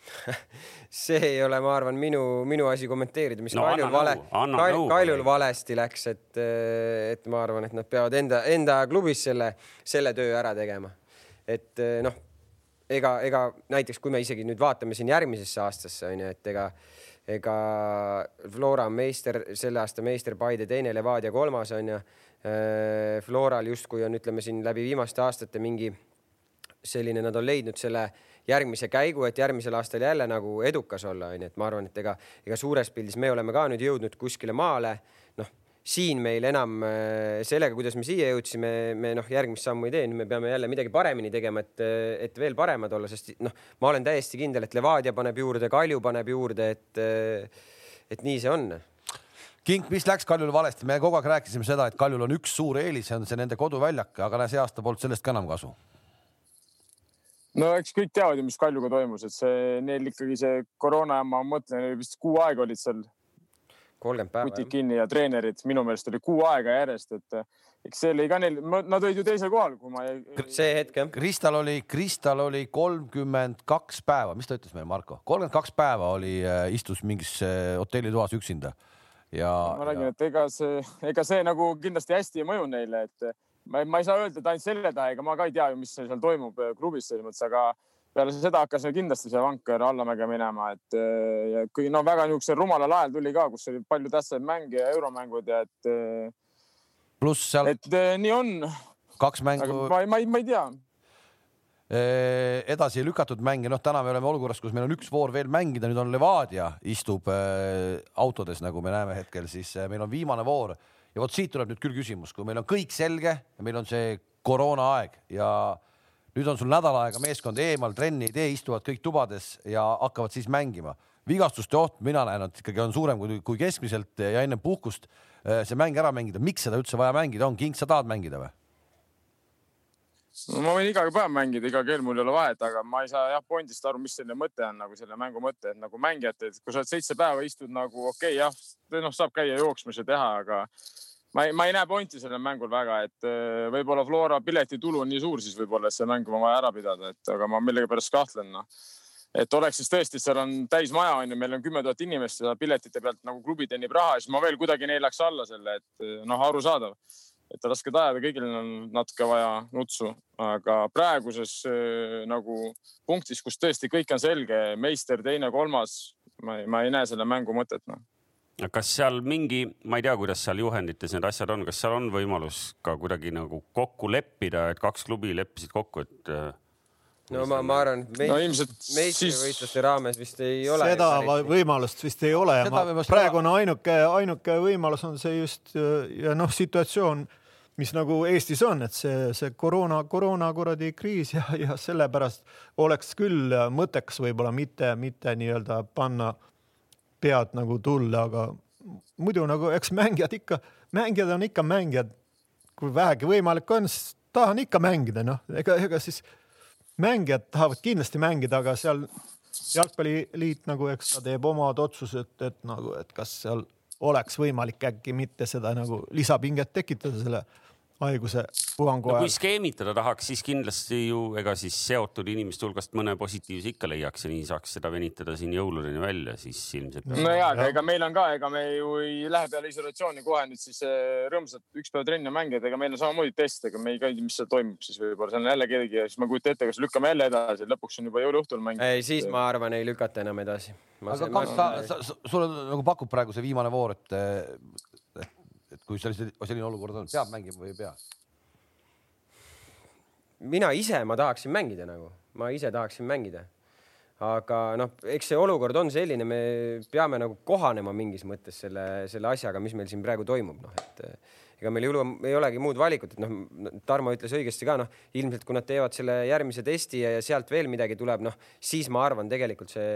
see ei ole, ma arvan, minu, minu asi kommenteerida, mis no, Kaljul vale, Kaljul, Kaljul valesti läks, et, et ma arvan, et nad peavad enda, enda klubis selle, selle töö ära tegema. et noh ega, ega näiteks kui me isegi nüüd vaatame siin järgmisesse aastasse on ju, et ega, ega Flora meister, selle aasta meister, Paide teine, Levadia kolmas on ju. Äh, Floral justkui on, ütleme siin läbi viimaste aastate mingi selline, nad on leidnud selle järgmise käigu, et järgmisel aastal jälle nagu edukas olla, onju, et ma arvan, et ega, ega suures pildis me oleme ka nüüd jõudnud kuskile maale siin meil enam äh, sellega, kuidas me siia jõudsime, me noh, järgmist sammu ei tee, nüüd me peame jälle midagi paremini tegema, et, et veel paremad olla, sest noh, ma olen täiesti kindel, et Levadia paneb juurde, Kalju paneb juurde, et, et nii see on. Kink, mis läks Kaljul valesti, me kogu aeg rääkisime seda, et Kaljul on üks suur eelis, see on see nende koduväljak, aga see aasta polnud sellest ka enam kasu. no eks kõik teavad ju, mis Kaljuga toimus, et see neil ikkagi see koroona jama, ma mõtlen, vist kuu aega olid seal kolmkümmend päeva. kutid kinni ja treenerid, minu meelest oli kuu aega järjest, et eh, eks see oli ka neil, nad olid ju teisel kohal, kui ma ei. see hetk jah. Kristal oli, Kristal oli kolmkümmend kaks päeva, mis ta ütles meile, Marko, kolmkümmend kaks päeva oli, eh, istus mingis eh, hotellitoas üksinda ja. ma räägin, et ega see, ega see nagu kindlasti hästi ei mõju neile, et ma, ma ei saa öelda, et ainult selle taha, ega ma ka ei tea ju, mis seal toimub klubis selles mõttes, aga peale seda hakkas kindlasti see vanker allamäge minema, et eh, ja kui no väga niisugusel rumalal ajal tuli ka, kus oli palju tähtsaid mänge ja euromängud ja et. Eh, pluss seal. et eh, nii on. kaks mängu. ma, ma, ma ei tea edasi lükatud mänge, noh, täna me oleme olukorras, kus meil on üks voor veel mängida, nüüd on Levadia istub autodes, nagu me näeme hetkel, siis meil on viimane voor ja vot siit tuleb nüüd küll küsimus, kui meil on kõik selge ja meil on see koroonaaeg ja nüüd on sul nädal aega meeskond eemal, trenni ei tee, istuvad kõik tubades ja hakkavad siis mängima. vigastuste oht, mina näen, et ikkagi on suurem kui, kui keskmiselt ja enne puhkust äh, see mäng ära mängida. miks seda üldse vaja mängida on? King, sa tahad mängida või? no ma võin iga päev mängida, iga kell mul ei ole vahet, aga ma ei saa jah Bondist aru, mis selle mõte on nagu selle mängu mõte, et nagu mängijad, et kui sa oled seitse päeva istud nagu okei okay,, jah, noh, saab käia jooksmas ja teha, aga ma ei, ma ei näe pointi sellel mängul väga, et äh, võib-olla Flora piletitulu on nii suur, siis võib-olla see mäng on vaja ära pidada, et aga ma millegipärast kahtlen noh. Et oleks siis tõesti, seal on täismaja on ju, meil on kümme tuhat inimest ja piletite pealt nagu klubi teenib raha siis ma veel kuidagi neelaks alla selle, et noh, arusaadav, et rasked ajad ja kõigil on natuke vaja nutsu, aga praeguses nagu punktis, kus tõesti kõik on selge, meister, teine, kolmas, ma ei, ma ei näe selle mängu mõtet noh kas seal mingi, ma ei tea, kuidas seal juhendites need asjad on, kas seal on võimalus ka kuidagi nagu kokku leppida, et kaks klubi leppisid kokku, et no ma, ma arvan, et meist, no, ilmselt meistrivõistluste siis... raames vist ei ole. seda võimalust vist ei ole praegune ainuke, ainuke võimalus on see just ja noh, situatsioon, mis nagu Eestis on, et see, see koroona, koroona kuradi kriis ja, ja sellepärast oleks küll mõttekas võib-olla mitte, mitte nii-öelda panna pead nagu tulle, aga muidu nagu eks mängijad ikka, mängijad on ikka mängijad. kui vähegi võimalik on, siis tahan ikka mängida, noh, ega, ega siis mängijad tahavad kindlasti mängida, aga seal jalgpalliliit nagu, eks ta teeb omad otsused, et nagu, et kas seal oleks võimalik äkki mitte seda nagu lisapinget tekitada selle haiguse puhangu no, ajal. kui skeemitada tahaks, siis kindlasti ju ega siis seotud inimeste hulgast mõne positiivse ikka leiaks ja nii saaks seda venitada siin jõuludeni välja, siis ilmselt. no ja, aga ega meil on ka, ega me ju ei lähe peale isolatsiooni kohe nüüd siis äh, rõõmsalt üks päev trenni mängida, ega meil on samamoodi test, ega me ei käi, mis seal toimub siis võib-olla, seal on jälle keegi ja siis ma ei kujuta ette, kas lükkame jälle edasi, lõpuks on juba jõuluõhtul mäng. ei, siis ma arvan, ei lükata enam edasi. aga kas sa, sa, sulle nagu pakub praegu see viimane voor, et et kui selline, selline olukord on, peab mängima või ei pea? mina ise, ma tahaksin mängida nagu, ma ise tahaksin mängida. aga noh, eks see olukord on selline, me peame nagu kohanema mingis mõttes selle, selle asjaga, mis meil siin praegu toimub, noh et ega meil jõulu, ei olegi muud valikut, et noh, Tarmo ütles õigesti ka, noh, ilmselt kui nad teevad selle järgmise testi ja sealt veel midagi tuleb, noh, siis ma arvan, tegelikult see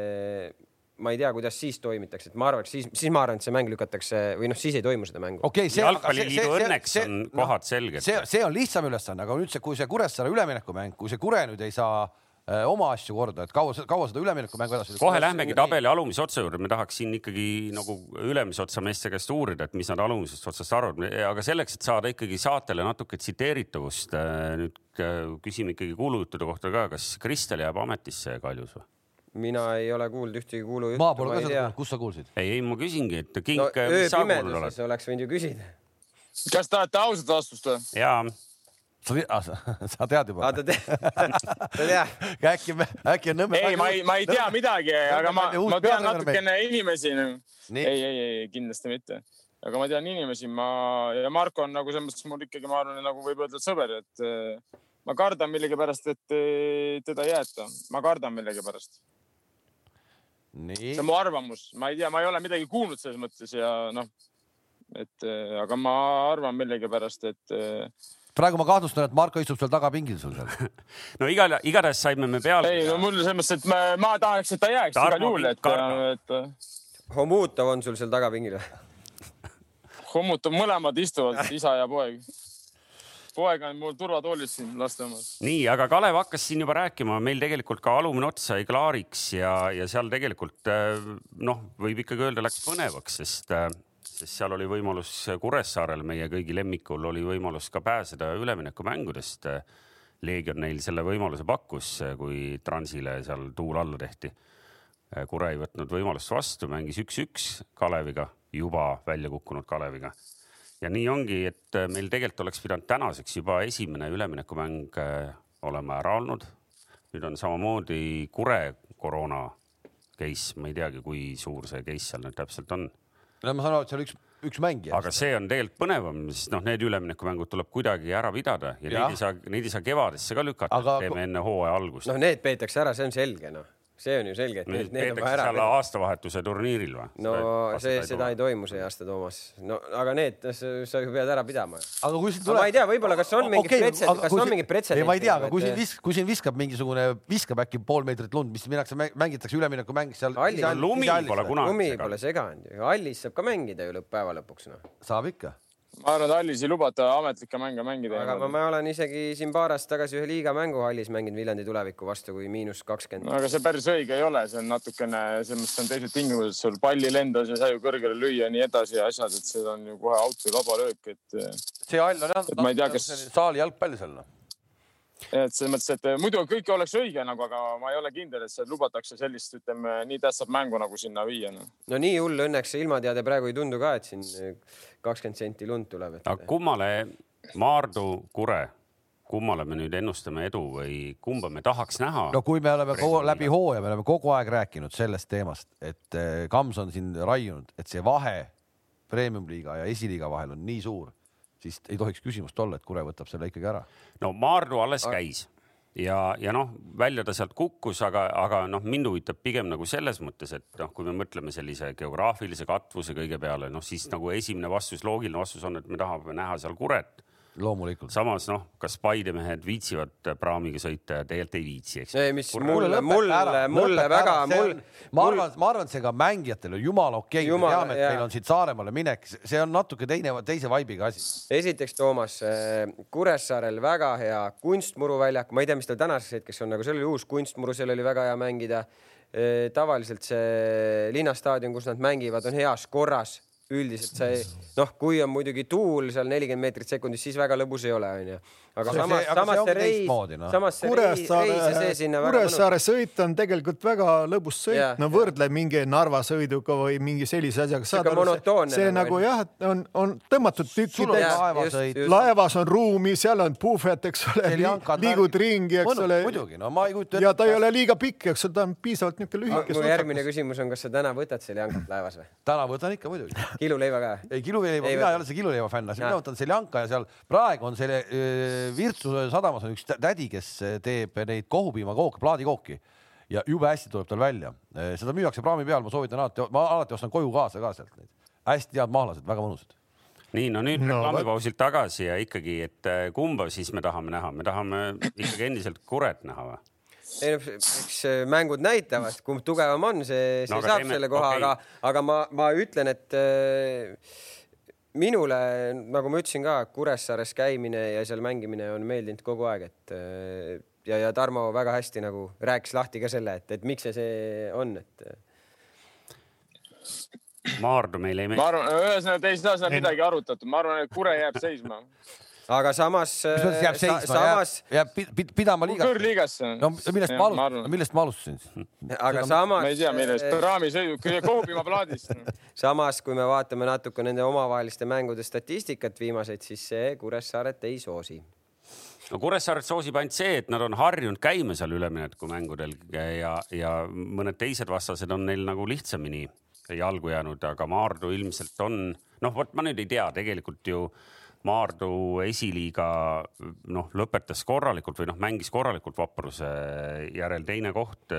ma ei tea, kuidas siis toimitakse, et ma arvaks, siis, siis ma arvan, et see mäng lükatakse või noh, siis ei toimu seda mängu okay,. jalgpalliliidu õnneks see, on see, kohad no, selged. see, see on lihtsam ülesanne, aga nüüd see, kui see Kuressaare üleminekumäng, kui see Kure nüüd ei saa äh, oma asju korda, et kaua, kaua seda üleminekumängu edasi. kohe lähmegi tabeli alumise otsa juurde, me tahaks siin ikkagi nagu ülemise otsa meeste käest uurida, et mis nad alumisest otsast arvavad, aga selleks, et saada ikkagi saatele natuke tsiteeritavust, äh, nüüd äh, küsime ikkagi kuulujuttude kohta ka, kas Kristel jääb ametisse Kaljus või? Mina ei ole kuulnud ühtegi kuulujuttu. ma pole ka seda kuulnud, kus sa kuulsid? ei, ei ma küsingi, et Kink no,, mis sa kuulnud oled? oleks võinud ju küsida. kas tahate ausat vastust või? jaa sa, sa tead juba? ta teab, ta teab. äkki, äkki on Nõmme. ei, ma ei, ma ei tea midagi, aga ma, ma tean natukene inimesi. ei, ei, ei kindlasti mitte, aga ma tean inimesi, ma ja Marko on nagu selles mõttes mul ikkagi, ma arvan, nagu võib öelda, sõber, et eh, ma kardan millegipärast, et eh, teda ei jäeta, ma kardan millegipärast see on mu arvamus, ma ei tea, ma ei ole midagi kuulnud selles mõttes ja noh, et äh, aga ma arvan millegipärast, et äh, praegu ma kahtlustan, et Marko istub seal tagapingil sul seal no igal, igatahes saime me peale. ei no mul selles mõttes, et ma, ma tahaks, et ta jääks igal juhul, et, et. Homutov on sul seal tagapingil või? Homutov, mõlemad istuvad, isa ja poeg poeg on mul turvatoolis siin lasteaias. nii, aga Kalev hakkas siin juba rääkima, meil tegelikult ka alumine ots sai klaariks ja, ja seal tegelikult äh, noh, võib ikkagi öelda, läks põnevaks, sest, äh, sest seal oli võimalus Kuressaarel, meie kõigi lemmikul oli võimalus ka pääseda üleminekumängudest. Leegion neil selle võimaluse pakkus, kui Transile seal tuul alla tehti. Kure ei võtnud võimalust vastu, mängis üks-üks Kaleviga, juba välja kukkunud Kaleviga ja nii ongi, et äh, meil tegelikult oleks pidanud tänaseks juba esimene üleminekumäng äh, olema ära olnud. nüüd on samamoodi Kure koroona case, ma ei teagi, kui suur see case seal nüüd täpselt on. no ma saan aru, et seal üks, üks mängija. aga see on tegelikult põnevam, sest noh, need üleminekumängud tuleb kuidagi ära pidada ja, ja. neid ei saa, neid ei saa kevadesse ka lükata aga..., teeme enne hooaja algust. noh, need peetakse ära, see on selge, noh see on ju selge, et need, need on vaja ära. aastavahetuse turniiril või? no see, seda ei toimu see aasta, Toomas. no aga need, sa ju pead ära pidama. aga kui siin tuleb. ma ei tea, võib-olla, kas on mingi okay, pretsedent, kas on mingi pretsedent? ma ei tea, aga kui siin vis-, kui siin viskab mingisugune, viskab äkki pool meetrit lund, mis minnakse, mängitakse üleminekumäng seal. lumi pole kunagi lumi pole seganud ju, hallis saab ka mängida ju lõpppäeva lõpuks noh. saab ikka ma arvan, et hallis ei lubata ametlikke mänge mängida. aga ma, ma olen isegi siin paar aastat tagasi ühe liiga mängu hallis mänginud Viljandi tuleviku vastu, kui miinus kakskümmend. aga see päris õige ei ole, see on natukene, selles mõttes on teised tingimused, sul palli lendas ja sa ju kõrgele lüüa ja nii edasi ja asjad, et see on ju kohe out või vaba löök, et. see hall on jah, saali jalgpall seal noh et selles mõttes, et muidu kõik oleks õige nagu, aga ma ei ole kindel, et seal lubatakse sellist, ütleme nii tähtsat mängu nagu sinna viia no.. no nii hull õnneks ilmateade praegu ei tundu ka, et siin kakskümmend senti lund tuleb et.... aga kummale Maardu, Kure, kummale me nüüd ennustame edu või kumba me tahaks näha? no kui me oleme kogu, läbi hooaja, me oleme kogu aeg rääkinud sellest teemast, et eh, Kams on siin raiunud, et see vahe premium-liiga ja esiliiga vahel on nii suur, siis ei tohiks küsimust olla, et Kure võtab selle ikkagi ära. no Maardu alles käis ja, ja noh, välja ta sealt kukkus, aga, aga noh, mind huvitab pigem nagu selles mõttes, et noh, kui me mõtleme sellise geograafilise katvuse kõige peale, noh siis nagu esimene vastus, loogiline vastus on, et me tahame näha seal kuret loomulikult. samas noh, kas Paide mehed viitsivad praamiga sõita ja tegelikult ei viitsi, eks. ei, mis mulle, mulle, mulle väga, mul. ma arvan, ma arvan, et see ka mängijatele on jumala okei okay., me teame, et meil on siit Saaremaale minek, see on natuke teine, teise vibe'iga asi. esiteks, Toomas, äh, Kuressaarel väga hea kunstmuruväljak, ma ei tea, mis tal tänaseks hetkeks on, aga seal oli uus kunstmuru, seal oli väga hea mängida. Äh, tavaliselt see linnastaadion, kus nad mängivad, on heas korras üldiselt see noh, kui on muidugi tuul seal nelikümmend meetrit sekundis, siis väga lõbus ei ole, onju aga see, samas, samas see reis, no. samas see Kuressaare, reis ja see sinna väga Kuressaare sõit on tegelikult väga lõbus sõit yeah,, no võrdle yeah. mingi Narva sõiduga või mingi sellise asjaga. see, see nagu, nagu jah, on, on tõmmatud tükkideks. laevas on ruumi, seal on puhvet, eks ole, liigud ringi, eks ole. muidugi, no ma ei kujuta ette. ja ta ei ole liiga pikk, eks ole, ta on piisavalt niisugune lühike. mu järgmine küsimus on, kas sa täna võtad seljankat laevas või? täna võtan ikka muidugi. kiluleiva ka? ei, kiluleiva, mina ei ole see kiluleiva fänn, mina võtan seljanka ja seal praegu on selle Virtsu sadamas on üks tädi, kes teeb neid kohupiimakooke, plaadikooki ja jube hästi tuleb tal välja. seda müüakse praami peal, ma soovitan alati, ma alati ostan koju kaasa ka sealt neid. hästi head mahlased, väga mõnusad nii, no nüüd no, reklaamipausilt tagasi ja ikkagi, et äh, kumba siis me tahame näha, me tahame ikkagi endiselt kuret näha või? ei no eks mängud näitavad, kumb tugevam on, see, see no, saab teeme, selle koha okay., aga, aga ma, ma ütlen, et äh, minule, nagu ma ütlesin ka, Kuressaares käimine ja seal mängimine on meeldinud kogu aeg, et äh, ja, ja Tarmo väga hästi nagu rääkis lahti ka selle, et, et miks see see on, et. Maardu meile ei meeldi. ma arvan, ühesõnaga te ei saa seal midagi arutatud, ma arvan, et Kure jääb seisma aga samas. jääb seisma sa,, samas... jääb, jääb pidama liigasse. kõrgliigasse. no millest ma alustasin, millest ma alustasin? aga samas. ma ei tea, millest, raamisõiduk, Koopimaa plaadist samas, kui me vaatame natuke nende omavaheliste mängude statistikat viimaseid, siis see Kuressaaret ei soosi no Kuressaaret soosib ainult see, et nad on harjunud käima seal üleminekumängudel ja, ja mõned teised vastased on neil nagu lihtsamini jalgu jäänud, aga Maardu ilmselt on, noh, vot ma nüüd ei tea, tegelikult ju Maardu esiliiga noh, lõpetas korralikult või noh, mängis korralikult Vapruse järel teine koht,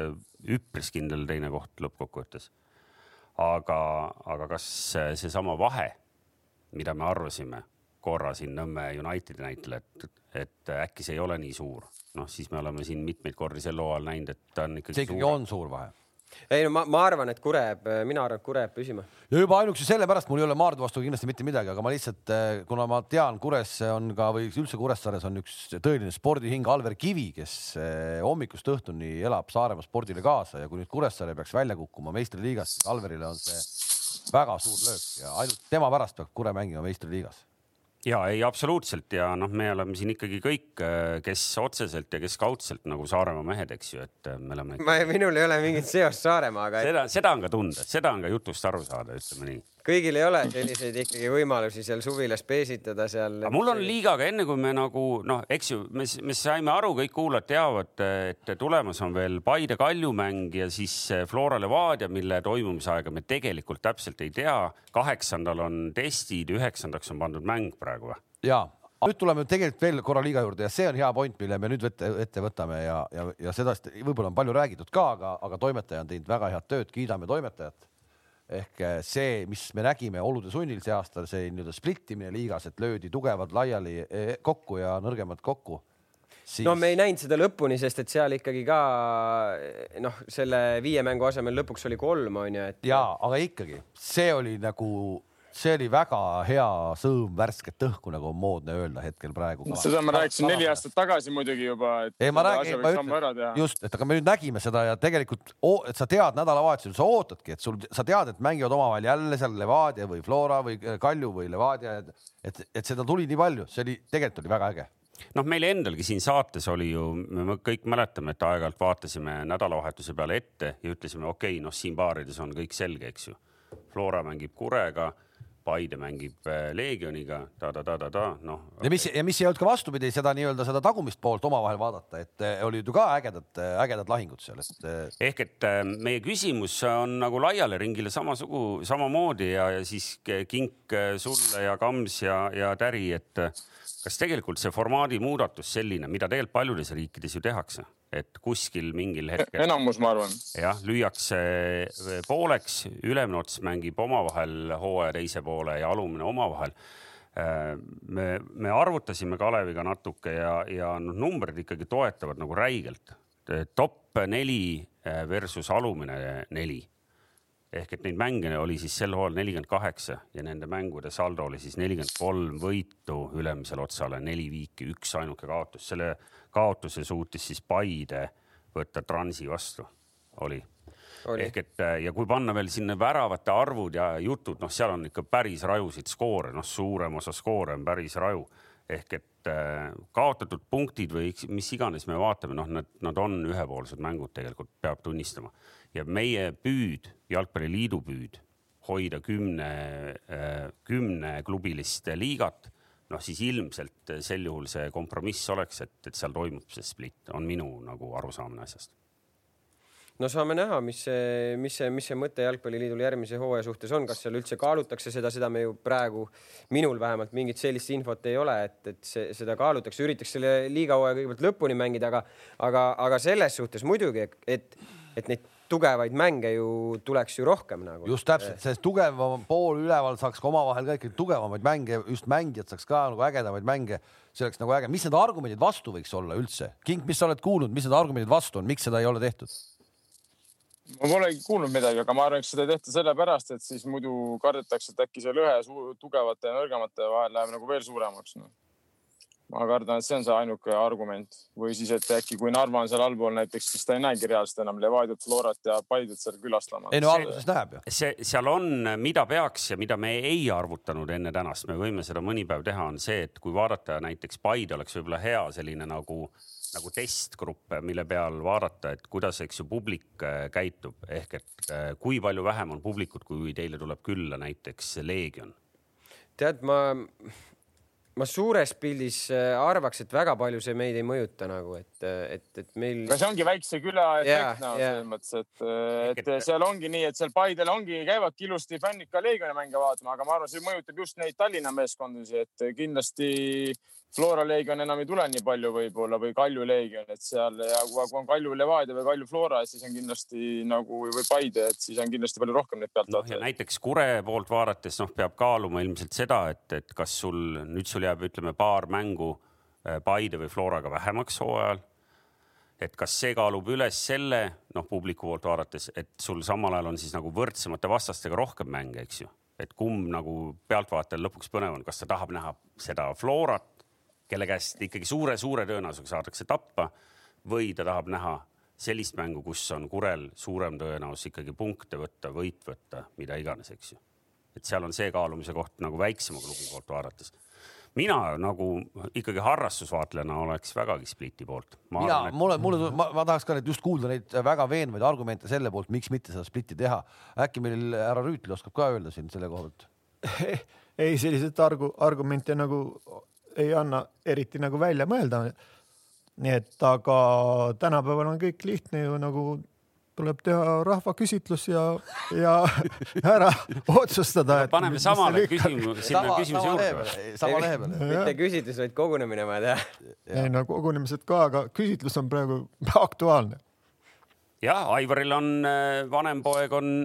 üpris kindel teine koht lõppkokkuvõttes. aga, aga kas seesama vahe, mida me arvasime korra siin Nõmme Unitedi näitel, et, et äkki see ei ole nii suur, noh, siis me oleme siin mitmeid kordi sel hooajal näinud, et ta on ikkagi. see ikkagi on suur vahe ei no ma, ma arvan, et Kure jääb, mina arvan, et Kure jääb püsima. ja juba ainuüksi sellepärast mul ei ole Maardu vastu kindlasti mitte midagi, aga ma lihtsalt, eh, kuna ma tean, Kures on ka või üldse Kuressaares on üks tõeline spordihing, Alver Kivi, kes eh, hommikust õhtuni elab Saaremaa spordile kaasa ja kui nüüd Kuressaare peaks välja kukkuma meistriliigast, siis Alverile on see väga suur löök ja ainult tema pärast peab Kure mängima meistriliigas ja ei, absoluutselt ja noh, me oleme siin ikkagi kõik, äh, kes otseselt ja kes kaudselt nagu Saaremaa mehed, eks ju, et äh, me oleme. minul ei ole mingit seost Saaremaaga et.... seda, seda on ka tunda, seda on ka jutust aru saada, ütleme nii kõigil ei ole selliseid ikkagi võimalusi seal suvilas peesitada seal. mul on liigaga, enne kui me nagu noh, eks ju, me, me saime aru, kõik kuulajad teavad, et tulemas on veel Paide Kaljumäng ja siis Flora Levadia, mille toimumisaega me tegelikult täpselt ei tea. kaheksandal on testid, üheksandaks on pandud mäng praegu või? ja, nüüd tuleme tegelikult veel korra liiga juurde ja see on hea point, mille me nüüd ette, ette võtame ja, ja, ja seda võib-olla on palju räägitud ka, aga, aga toimetaja on teinud väga head tööd, kiidame toimetajat ehk eh, see, mis me nägime olude sunnil see aasta, see nii-öelda splittimine liigas, et löödi tugevad laiali eh, kokku ja nõrgemad kokku siis.... no me ei näinud seda lõpuni, sest et seal ikkagi ka eh, noh, selle viie mängu asemel lõpuks oli kolm, on ju, et. ja, aga ikkagi see oli nagu see oli väga hea sõõm värsket õhku, nagu on moodne öelda hetkel praegu. seda ma rääkisin neli aastat tagasi muidugi juba. ei, ma räägin, ma ütlen just, et aga me nüüd nägime seda ja tegelikult, et sa tead nädalavahetusel, sa ootadki, et sul, sa tead, et mängivad omavahel jälle seal Levadia või Flora või Kalju või Levadia, et, et, et seda tuli nii palju, see oli, tegelikult oli väga äge noh, meil endalgi siin saates oli ju, me kõik mäletame, et aeg-ajalt vaatasime nädalavahetuse peale ette ja ütlesime, okei okay,, noh, siin baarides on kõik selge, eks ju. Flora mängib Kurega, Paide mängib äh, Leegioniga ta, ta-ta-ta-ta-ta, noh. ja mis ja mis ei olnud ka vastupidi, seda nii-öelda seda tagumist poolt omavahel vaadata, et äh, olid ju ka ägedad, äh, ägedad lahingud seal, et. ehk et meie küsimus on nagu laiale ringile samasugu, samamoodi ja, ja siis kink sulle ja Kams ja, ja Täri, et kas tegelikult see formaadi muudatus selline, mida tegelikult paljudes riikides ju tehakse, et kuskil mingil hetkel. enamus, ma arvan. jah, lüüakse pooleks, ülemine ots mängib omavahel hooaja teise poole ja alumine omavahel äh, me, me arvutasime Kaleviga natuke ja, ja noh, numbrid ikkagi toetavad nagu räigelt. top neli äh, versus alumine neli ehk et neid mänge oli siis sel hooajal nelikümmend kaheksa ja nende mängude saldo oli siis nelikümmend kolm võitu ülemisele otsale, neli viiki, üks ainuke kaotus. selle kaotuse suutis siis Paide võtta Transi vastu, oli. ehk et ja kui panna veel sinna väravate arvud ja jutud, noh, seal on ikka päris rajusid skoore, noh, suurem osa skoore on päris raju. Ehk et äh, kaotatud punktid või mis iganes me vaatame, noh, nad, nad on ühepoolsed mängud tegelikult, peab tunnistama. Ja meie püüd, jalgpalliliidu püüd hoida kümne, äh, kümneklubilist liigat, noh siis ilmselt sel juhul see kompromiss oleks, et, et seal toimub see split, on minu nagu arusaamine asjast. No saame näha, mis see, mis see, mis see mõte Jalgpalliliidul järgmise hooaja suhtes on, kas seal üldse kaalutakse seda, seda me ju praegu, minul vähemalt mingit sellist infot ei ole, et, et see, seda kaalutakse, üritaks selle liiga hooaja kõigepealt lõpuni mängida, aga, aga, aga selles suhtes muidugi, et, et neid tugevaid mänge ju tuleks ju rohkem nagu. just täpselt, see tugevam pool üleval saaks ka omavahel ikkagi tugevamaid mänge, just mängijad saaks ka nagu ägedamaid mänge. see oleks nagu äge, mis need argumendid vastu võiks olla üldse? King, mis sa oled kuulnud, mis need argumendid vastu on, miks seda ei ole tehtud? ma polegi kuulnud midagi, aga ma arvan, et seda ei tehta sellepärast, et siis muidu kardetakse, et äkki see lõhe tugevate ja nõrgemate vahel läheb nagu veel suuremaks no ma kardan, et see on see ainuke argument või siis, et äkki kui Narva on seal allpool näiteks, siis ta ei näegi reaalselt enam Levadiat, Florat ja Paidet seal külastama. ei no alguses näeb ju. see, seal on, mida peaks ja mida me ei arvutanud enne tänast, me võime seda mõni päev teha, on see, et kui vaadata näiteks Paide oleks võib-olla hea selline nagu, nagu testgrupp, mille peal vaadata, et kuidas, eks ju, publik äh, käitub ehk et äh, kui palju vähem on publikut, kui teile tuleb külla näiteks Leegion tead, ma ma suures pildis äh, arvaks, et väga palju see meid ei mõjuta nagu, et, äh, et, et meil. no see ongi väikse küla efekt noh yeah., selles mõttes, et, äh, et seal ongi nii, et seal Paidel ongi, käivadki ilusti fännid ka Leegioni mänge vaatama, aga ma arvan, see mõjutab just neid Tallinna meeskondasid, et kindlasti Flora Leegion enam ei tule nii palju võib-olla või Kalju Leegion, et seal ja kui on Kalju Levadia või Kalju Flora, siis on kindlasti nagu või Paide, et siis on kindlasti palju rohkem neid pealtvaatajaid no,. näiteks Kure poolt vaadates noh, peab kaaluma ilmselt seda, et, et kas sul nüüd sul jääb, ütleme paar mängu äh, Paide või Floraga vähemaks hooajal. et kas see kaalub üles selle noh, publiku poolt vaadates, et sul samal ajal on siis nagu võrdsemate vastastega rohkem mänge, eks ju et kumb nagu pealtvaatajal lõpuks põnev on, kas ta tahab näha seda Florat kelle käest ikkagi suure-suure tõenäosusega saadakse tappa või ta tahab näha sellist mängu, kus on Kurel suurem tõenäosus ikkagi punkte võtta, võit võtta, mida iganes, eks ju. et seal on see kaalumise koht nagu väiksema klubi poolt vaadates. mina nagu ikkagi harrastusvaatlejana oleks vägagi spliti poolt. mina, mulle, mulle, ma, ma tahaks ka neid just kuulda neid väga veenvaid argumente selle poolt, miks mitte seda splitti teha. äkki meil härra Rüütli oskab ka öelda siin selle koha pealt ei, selliseid argu, argumente nagu ei anna eriti nagu välja mõelda. nii et aga tänapäeval on kõik lihtne ju nagu tuleb teha rahvaküsitlus ja, ja ära otsustada. paneme samale küsimus, sinna küsimuse juurde. sama lehe peal. mitte küsitlus, vaid kogunemine vaja teha. ei no kogunemised ka, aga küsitlus on praegu aktuaalne. jah, Aivaril on äh, vanem poeg on,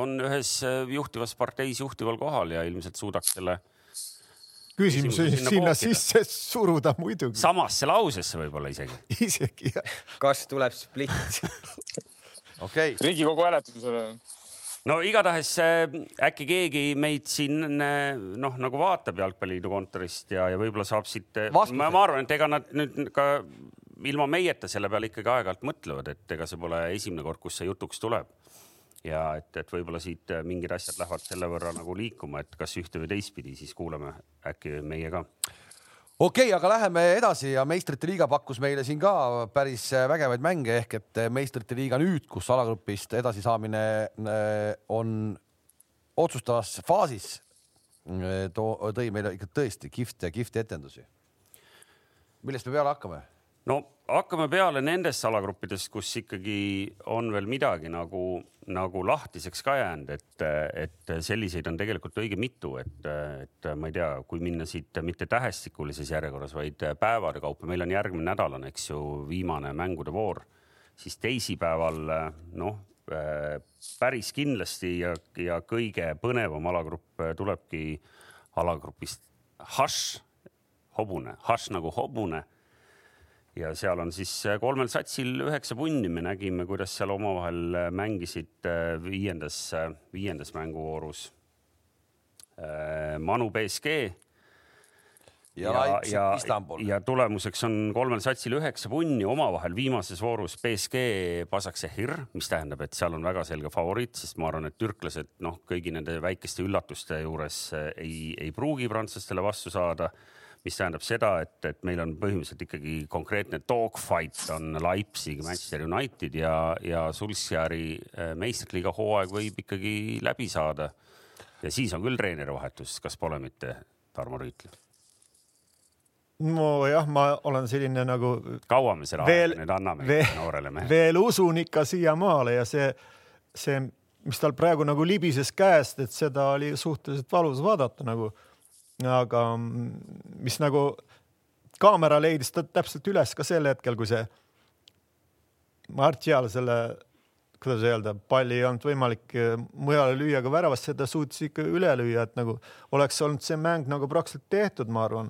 on ühes äh, juhtivas parteis juhtival kohal ja ilmselt suudaks selle küsimusi sinna, sinna sisse suruda muidugi. samasse lausesse võib-olla isegi. isegi jah. kas tuleb split okei okay.. riigikogu hääletusele. no igatahes äkki keegi meid siin noh, nagu vaatab Jalgpalliliidu kontorist ja, ja võib-olla saab siit, ma, ma arvan, et ega nad nüüd ka ilma meieta selle peale ikkagi aeg-ajalt mõtlevad, et ega see pole esimene kord, kus see jutuks tuleb. Ja et, et võib-olla siit mingid asjad lähevad selle võrra nagu liikuma, et kas ühte või teistpidi, siis kuulame äkki meie ka okei okay,, aga läheme edasi ja meistrite liiga pakkus meile siin ka päris vägevaid mänge ehk et meistrite liiga nüüd, kus alagrupist edasisaamine äh, on otsustavas faasis, äh, tõi meile ikka tõesti kihvte, kihvte etendusi. millest me peale hakkame? no hakkame peale nendest alagruppidest, kus ikkagi on veel midagi nagu, nagu lahtiseks ka jäänud, et, et selliseid on tegelikult õige mitu, et, et ma ei tea, kui minna siit mitte tähestikulises järjekorras, vaid päevade kaupa, meil on järgmine nädal on, eks ju, viimane mängude voor, siis teisipäeval noh, päris kindlasti ja, ja kõige põnevam alagrupp tulebki alagrupist Hash, hobune, Hash nagu hobune ja seal on siis äh, kolmel satsil üheksa punni, me nägime, kuidas seal omavahel äh, mängisid äh, viiendas, viiendas mänguvoorus. Manu BSG. ja, ja, ja, ja tulemuseks on kolmel satsil üheksa punni. Omavahel viimases voorus BSG Basaksehhir, mis tähendab, et seal on väga selge favoriit, sest ma arvan, et türklased noh, kõigi nende väikeste üllatuste juures ei, ei pruugi prantslastele vastu saada mis tähendab seda, et, et meil on põhimõtteliselt ikkagi konkreetne dogfight on Leipzig, Manchester United ja, ja Sulsjäri äh, meistriliiga hooaeg võib ikkagi läbi saada. ja siis on küll treenerivahetus, kas pole mitte, Tarmo Rüütli? nojah, ma olen selline nagu. kaua me seda veel, aega nüüd anname veel, noorele mehele? veel usun ikka siiamaale ja see, see, mis tal praegu nagu libises käest, et seda oli suhteliselt valus vaadata nagu aga mis nagu kaamera leidis ta täpselt üles ka sel hetkel, kui see Martial selle, kuidas öelda, palli ei olnud võimalik eh, mujale lüüa kui väravasse, ta suutis ikka üle lüüa, et nagu oleks olnud see mäng nagu praktiliselt tehtud, ma arvan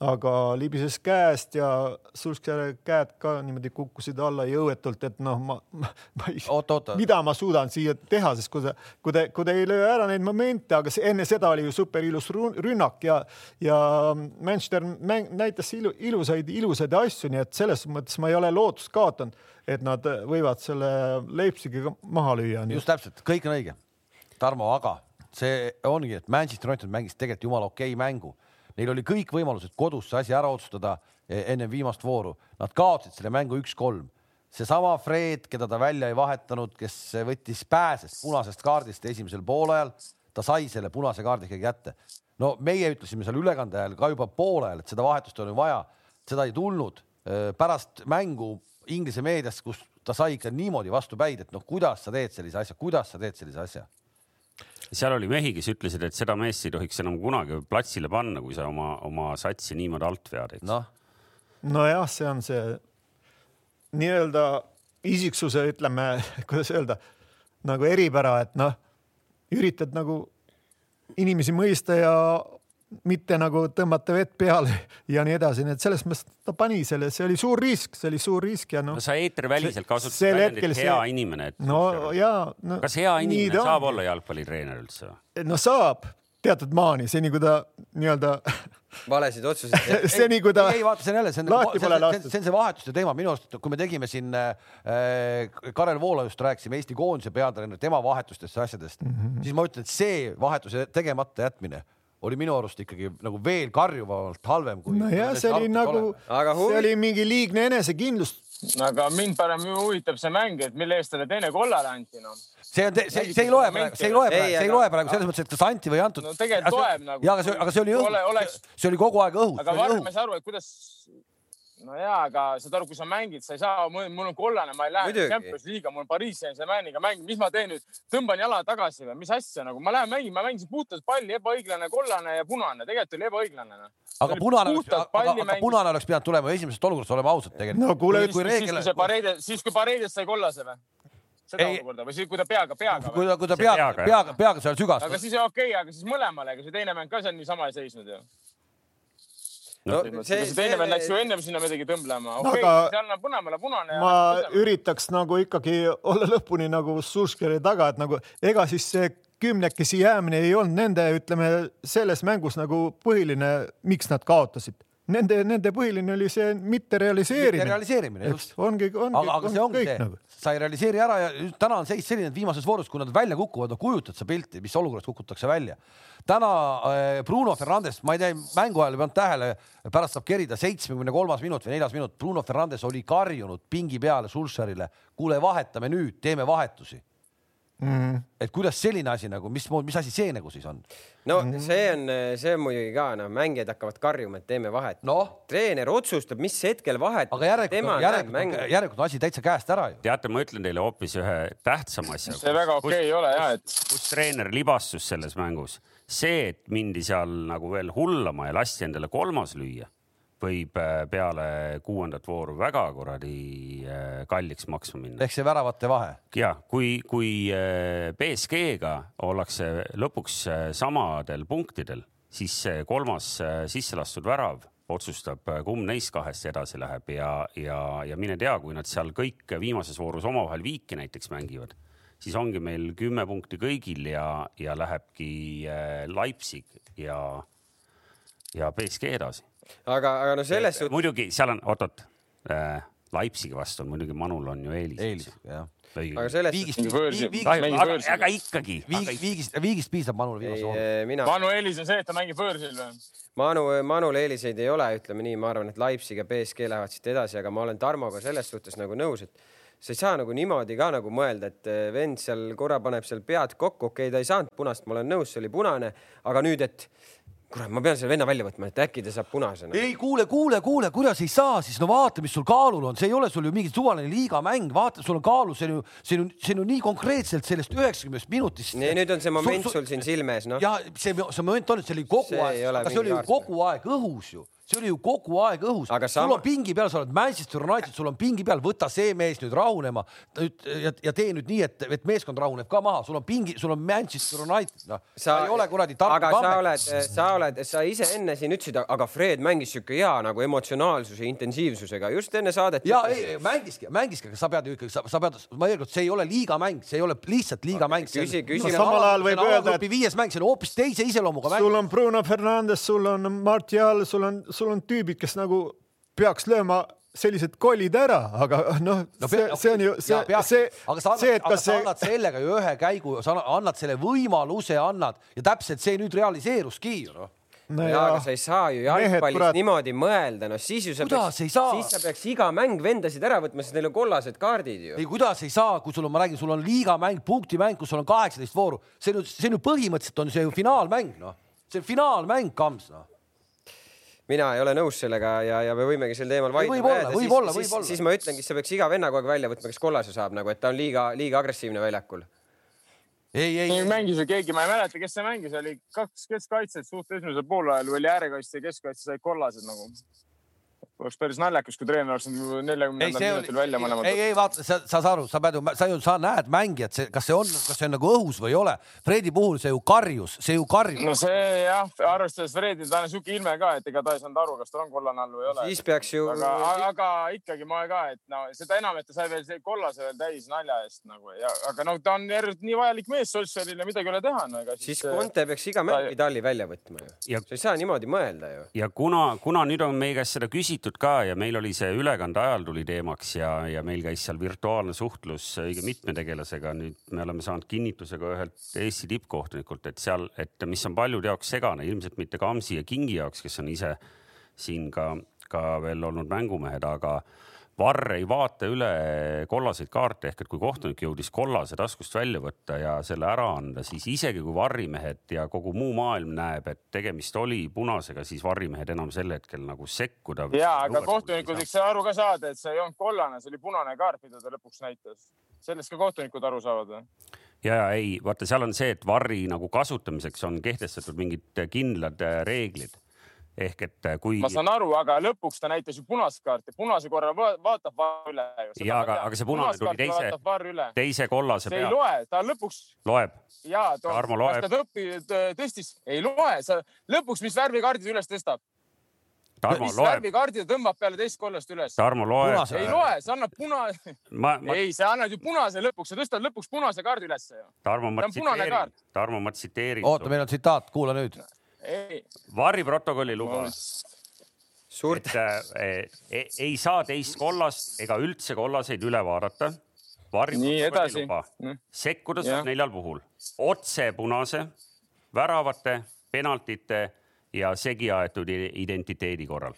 aga libises käest ja Sulskjärve käed ka niimoodi kukkusid alla jõuetult, et noh, ma, ma, ma ei, mida ma suudan siia teha, sest kui ta, kui ta, kui ta ei löö ära neid momente, aga see, enne seda oli ju super ilus rünnak ja, ja Manchester mäng, näitas ilu, ilusaid, ilusaid asju, nii et selles mõttes ma ei ole lootust kaotanud, et nad võivad selle Leipzigiga maha lüüa. just täpselt, kõik on õige. Tarmo, aga see ongi, et Manchester United mängis tegelikult jumala okei okay mängu Neil oli kõik võimalused kodus see asi ära otsustada e, enne viimast vooru. Nad kaotasid selle mängu üks-kolm. seesama Fred, keda ta välja ei vahetanud, kes võttis, pääses punasest kaardist esimesel poolajal, ta sai selle punase kaardi ikkagi kätte. no meie ütlesime seal ülekande ajal ka juba poolajal, et seda vahetust oli vaja, seda ei tulnud. E, pärast mängu Inglise meedias, kus ta sai ikka niimoodi vastu päid, et noh, kuidas sa teed sellise asja, kuidas sa teed sellise asja seal oli mehi, kes ütlesid, et seda meest ei tohiks enam kunagi platsile panna, kui sa oma, oma satsi niimoodi alt vead, eks. No.. nojah, see on see nii-öelda isiksuse, ütleme, kuidas öelda, nagu eripära, et noh, üritad nagu inimesi mõista ja mitte nagu tõmmata vett peale ja nii edasi, nii et selles mõttes ta pani selle, see oli suur risk, see oli suur risk ja noh. no sa eetriväliselt kasutasid väljendit hea see... inimene. no ja no,. kas hea inimene saab olla jalgpallitreener üldse? no saab teatud maani, seni kui ta nii-öelda valesid otsuseid seni kui ta. ei vaata, see on jälle, see on, see, see, see on see vahetuste teema minu arust, kui me tegime siin äh,, Karel Voolajust rääkisime Eesti koondise peatreener, tema vahetustest ja asjadest mm, -hmm. siis ma ütlen, et see vahetuse tegemata jätmine oli minu arust ikkagi nagu veel karjuvalt halvem kui. nojah, see oli nagu, see oli mingi liigne enesekindlus. aga mind parem huvitab see mäng, et mille eest talle teine kollane anti, noh. see on, see, see ei loe praegu, see ei loe praegu, see ei loe praegu selles mõttes, et kas anti või ei antud. no tegelikult loeb nagu. ja aga see, aga see oli õhus, see oli kogu aeg õhus. aga Varro, ma ei saa aru, et kuidas no ja, aga saad aru, kui sa mängid, sa ei saa, mul on kollane, ma ei lähe Champions League'i, mul on Pariis Saint-Germainiga mäng, mis ma teen nüüd, tõmban jala tagasi või mis asja nagu, ma lähen mängin, ma mängisin puhtalt palli, ebaõiglane, kollane ja punane, tegelikult oli ebaõiglane. Noh. aga punane oleks, aga, aga punane oleks pidanud tulema esimesest olukorrast, oleme ausad tegelikult. no kuule, kui reegel. siis kui see Paredes, siis kui Paredes sai kollase või? seda ei, olukorda või siis, kui ta peaga, peaga? kui ta, kui ta peaga, peaga, peaga, peaga seal sügas. aga siis okei okay,, aga siis mõlemale, ega see teine mäng ka seal niisama ei seisnud ju no, no, see, see teine vend läks ju ennem sinna midagi tõmblema. okei Aga- okay,, seal on põnevale punane. ma üritaks nagu ikkagi olla lõpuni nagu Surskeri taga, et nagu ega siis see kümnekesi jäämine ei olnud nende, ütleme selles mängus nagu põhiline, miks nad kaotasid. Nende, nende põhiline oli see mitterealiseerimine. realiseerimine just. ongi, ongi, aga, aga see ongi see nagu. Sa ei realiseeri ära ja täna on seis selline, et viimases voorus, kui nad välja kukuvad, no kujutad sa pilti, mis olukorras kukutakse välja. täna äh, Bruno Fernandes, ma ei tea, mängu ajal ei pannud tähele, pärast saab kerida seitsmekümne kolmas minut või neljas minut, Bruno Fernandes oli karjunud pingi peale Sulšerile, kuule, vahetame nüüd, teeme vahetusi. Mm. et kuidas selline asi nagu, mis, mis asi see nagu siis on? no see on, see on muidugi ka noh, mängijad hakkavad karjuma, et teeme vahet. noh, treener otsustab, mis hetkel vahet. aga järelikult, järelikult, järelikult on asi täitsa käest ära ju. teate, ma ütlen teile hoopis ühe tähtsama asja. see väga okei okay ei ole ja, et kus treener libastus selles mängus, see, et mindi seal nagu veel hullama ja lasti endale kolmas lüüa, võib äh, peale kuuendat vooru väga kuradi äh, kalliks maksma minna. ehk see väravate vahe. ja kui, kui äh, BSG-ga ollakse lõpuks samadel punktidel, siis see kolmas sisse lastud värav otsustab, kumb neist kahest edasi läheb ja, ja, ja mine tea, kui nad seal kõik viimases voorus omavahel viiki näiteks mängivad, siis ongi meil kümme punkti kõigil ja, ja lähebki äh, Leipzig ja, ja BSG edasi. aga, aga no selles suhtes, muidugi seal on, oot-oot äh,, Leipzigi vastu on muidugi Manul on ju eelis. eelis, jah. aga selles viigist, viigist, mängib aga, aga ikkagi, viigist, viigist, viigist piisab Manule viimase vooru. ei, mina, Manu eelis on see, et ta mängib võõrsil või? Manu, Manul eeliseid ei ole, ütleme nii, ma arvan, et Leipzig ja BSG lähevad siit edasi, aga ma olen Tarmoga selles suhtes nagu nõus, et sa ei saa nagu niimoodi ka nagu mõelda, et eh, vend seal korra paneb seal pead kokku, okei okay,, ta ei saanud punast, ma olen nõus, see oli punane, aga nüüd, et kurat, ma pean selle venna välja võtma, et äkki ta saab punasena. ei kuule, kuule, kuule, kuidas ei saa siis, no vaata, mis sul kaalul on, see ei ole sul ju mingi suvaline liigamäng, vaata, sul on kaalul, see on ju, see on see on ju nii konkreetselt sellest üheksakümnest minutist. nüüd on see moment sul siin silme ees, noh. ja see, see moment on, et see oli kogu See aeg, aga see oli ju kogu aeg õhus ju, see oli ju kogu aeg õhus. Aga sul sama- on pingi peal, sa oled Manchester United, sul on pingi peal, võta see mees nüüd rahunema nüüd ja, ja tee nüüd nii, et, et meeskond rahuneb ka maha, sul on pingi, sul on Manchester United, noh, sa ei ole kuradi Tartu aga sa Tammek. oled, sa oled, sa ise enne siin ütlesid, aga Fred mängis sihuke hea nagu emotsionaalsuse, intensiivsusega just enne saadet. ja ei, mängiski, mängiski, aga sa pead ju ikkagi, sa pead, ma veel kord, see ei ole liigamäng, see ei ole lihtsalt liigamäng. Küsi- küsi- on samal ajal võib öelda, alagrupi viies mäng, see on hoopis teise iseloomuga mäng sul. on Bruno Fernandes, sul on Martial, sul on, sul on tüübid, kes nagu peaks lööma sellised kollid ära, aga noh no,, see, see on ju see, see, aga sa annad, see, et kas sa see annad sellega ju ühe käigu, sa annad selle võimaluse, annad ja täpselt see nüüd realiseeruski ju noh. no ja aga sa ei saa ju jalgpallis Mehed, kurat. niimoodi mõelda, no siis ju sa Kuidas saa? siis sa peaks iga mäng vendasid ära võtma, sest neil on kollased kaardid ju. ei, kuidas ei saa, kui sul on, ma räägin, sul on liigamäng, punktimäng, kus sul on kaheksateist vooru, see ju, see on ju põhimõtteliselt on see ju finaalmäng noh, see on finaalmäng, Kams noh. Mina ei ole nõus sellega ja, ja me võimegi sel teemal vaidlema võib-olla, jääda. võib-olla, siis, võib-olla. siis, siis ma ütlengi, sa peaks iga venna kogu aeg välja võtma, kes kollase saab nagu, et ta on liiga, liiga agressiivne väljakul. ei, ei, ei mängis ju keegi, ma ei mäleta, kes see mängis, oli kaks keskkaitset suht esimesel poolajal oli äärekaitse ja keskkaitse said kollased nagu. Oleks päris naljakas, kui treener oleks ei, neljakümnendal minutil välja mõlemad ei, ei vaata, sa, sa saad aru, sa pead ju, sa ju, sa näed mängijat, see, kas see on, kas see on nagu õhus või ei ole. Fredi puhul see ju karjus, see ju karjus. no see jah, arvestades Fredi, ta on siuke ilme ka, et ega ta ei saanud aru, kas tal on kollane all või ei ole. siis peaks ju, aga, aga ikkagi ma ka, et no seda enam, et ta sai veel kollase veel täis nalja eest nagu ja, aga no ta on järjest nii vajalik mees Solskjaerile, midagi ei ole teha no,. siis Conte peaks iga mäng Vidali välja võtma ju. Ja- sa ei saa niimoodi mõelda ju. ja kuna, kuna nüüd on meie käest seda küsitud ka ja meil oli see ülekande ajal tuli teemaks ja, ja meil käis seal virtuaalne suhtlus õige mitme tegelasega, nüüd me oleme saanud kinnituse ka ühelt Eesti tippkohtunikult, et seal, et mis on paljude jaoks segane, ilmselt mitte Kamsi ja Kingi jaoks, kes on ise siin ka, ka veel olnud mängumehed, aga Varr ei vaata üle kollaseid kaarte ehk et kui kohtunik jõudis kollase taskust välja võtta ja selle ära anda, siis isegi kui varrimehed ja kogu muu maailm näeb, et tegemist oli punasega, siis varrimehed enam sel hetkel nagu sekkuda. ja, aga kohtunikud võiks aru ka saada, et see ei olnud kollane, see oli punane kaart, mida ta lõpuks näitas. sellest ka kohtunikud aru saavad või? ja, ja ei, vaata, seal on see, et varri nagu kasutamiseks on kehtestatud mingid kindlad äh, reeglid ehk et äh, kui ma saan aru, aga lõpuks ta näitas ju punast kaarti, punase korral va- vaatab VAR üle. Jaa, aga- aga see punane tuli teise- teise kollase see ei loe, ta lõpuks loeb, ja Tarmo loeb. ta tõppi, tõstis, ei loe, sa lõpuks, mis värvi kaardid üles tõstab? mis värvikaardi ta tõmbab peale teist kollast üles? Tarmo loeb. ei loe, sa annad puna ma, ma... ei, sa annad ju punase lõpuks, sa tõstad lõpuks punase kaardi ülesse ju. Tarmo, ma tsiteerin, Tarmo, ma tsiteerin. oota, meil on tsitaat, kuula nüüd. Varri protokolli lubas Suurt... et äh, ei, ei saa teist kollast ega üldse kollaseid üle vaadata. Varri protokolli luba. sekkuda saab neljal puhul. otse punase, väravate, penaltite ja segi aetud identiteedi korral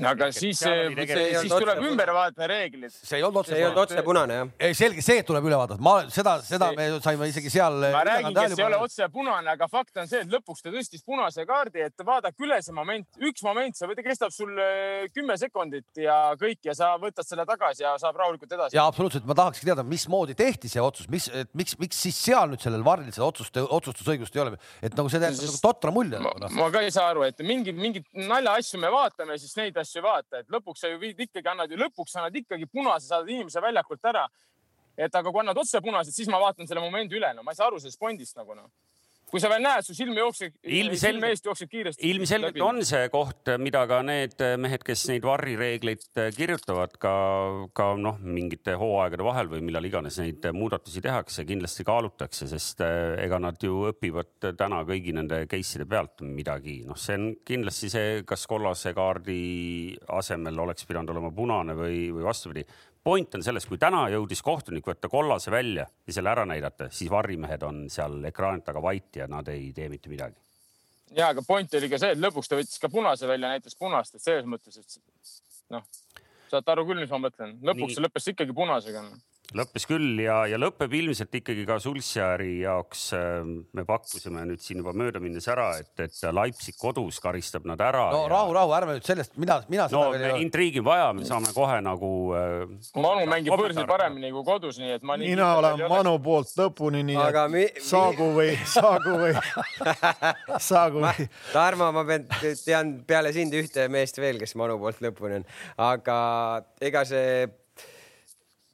aga Ehk siis, siis tuleb ümber vaadata reeglid. see ei olnud otse, ei olnud otse punane jah. ei selge see, tuleb üle vaadata, ma seda, seda see... me saime isegi seal. ma räägin, kes ei ole otse punane, aga fakt on see, et lõpuks ta tõstis punase kaardi, et vaadake üle see moment, üks moment, see kestab sul äh, kümme sekundit ja kõik ja sa võtad selle tagasi ja saab rahulikult edasi. ja absoluutselt, ma tahakski teada, mismoodi tehti see otsus, mis, miks, miks siis seal nüüd sellel varril seda otsust, otsustusõigust ei ole, et nagu see teeb nagu totra mulje. ma, noh. ma ka ei saa aru, et mingid, mingid naljaasju me vaatame, siis neid asju vaata, et lõpuks sa ju viid ikkagi, annad ju lõpuks annad ikkagi punase, saadad inimese väljakult ära. et aga kui annad otse punased, siis ma vaatan selle momendi üle, no ma ei saa aru sellest fondist nagu noh kui sa veel näed, su silm jookseb, silme eest jookseb kiiresti. ilmselgelt läbi. on see koht, mida ka need mehed, kes neid varrireegleid kirjutavad, ka, ka noh, mingite hooaegade vahel või millal iganes neid muudatusi tehakse, kindlasti kaalutakse, sest eh, ega nad ju õpivad täna kõigi nende case'ide pealt midagi. noh, see on kindlasti see, kas kollase kaardi asemel oleks pidanud olema punane või, või vastupidi point on selles, kui täna jõudis kohtunik võtta kollase välja ja selle ära näidata, siis varrimehed on seal ekraani taga vait ja nad ei tee mitte midagi. ja, aga point oli ka see, et lõpuks ta võttis ka punase välja, näitas punast, et selles mõttes, et noh, saate aru küll, mis ma mõtlen, lõpuks Nii. see lõppes ikkagi punasega no lõppes küll ja, ja lõpeb ilmselt ikkagi ka Sulsjäri jaoks. Ähm, me pakkusime nüüd siin juba mööda minnes ära, et, et Leipzig kodus karistab nad ära. no ja... rahu, rahu, ärme nüüd sellest, mina, mina. no intriigi vaja, me saame kohe nagu äh,. Manu mängib võõrsil paremini kui kodus, nii et ma. mina olen Manu poolt lõpuni, nii Aga et mi... saagu või saagu või saagu või. Tarmo, ma pean, tean peale sind ühte meest veel, kes Manu poolt lõpuni on, aga ega see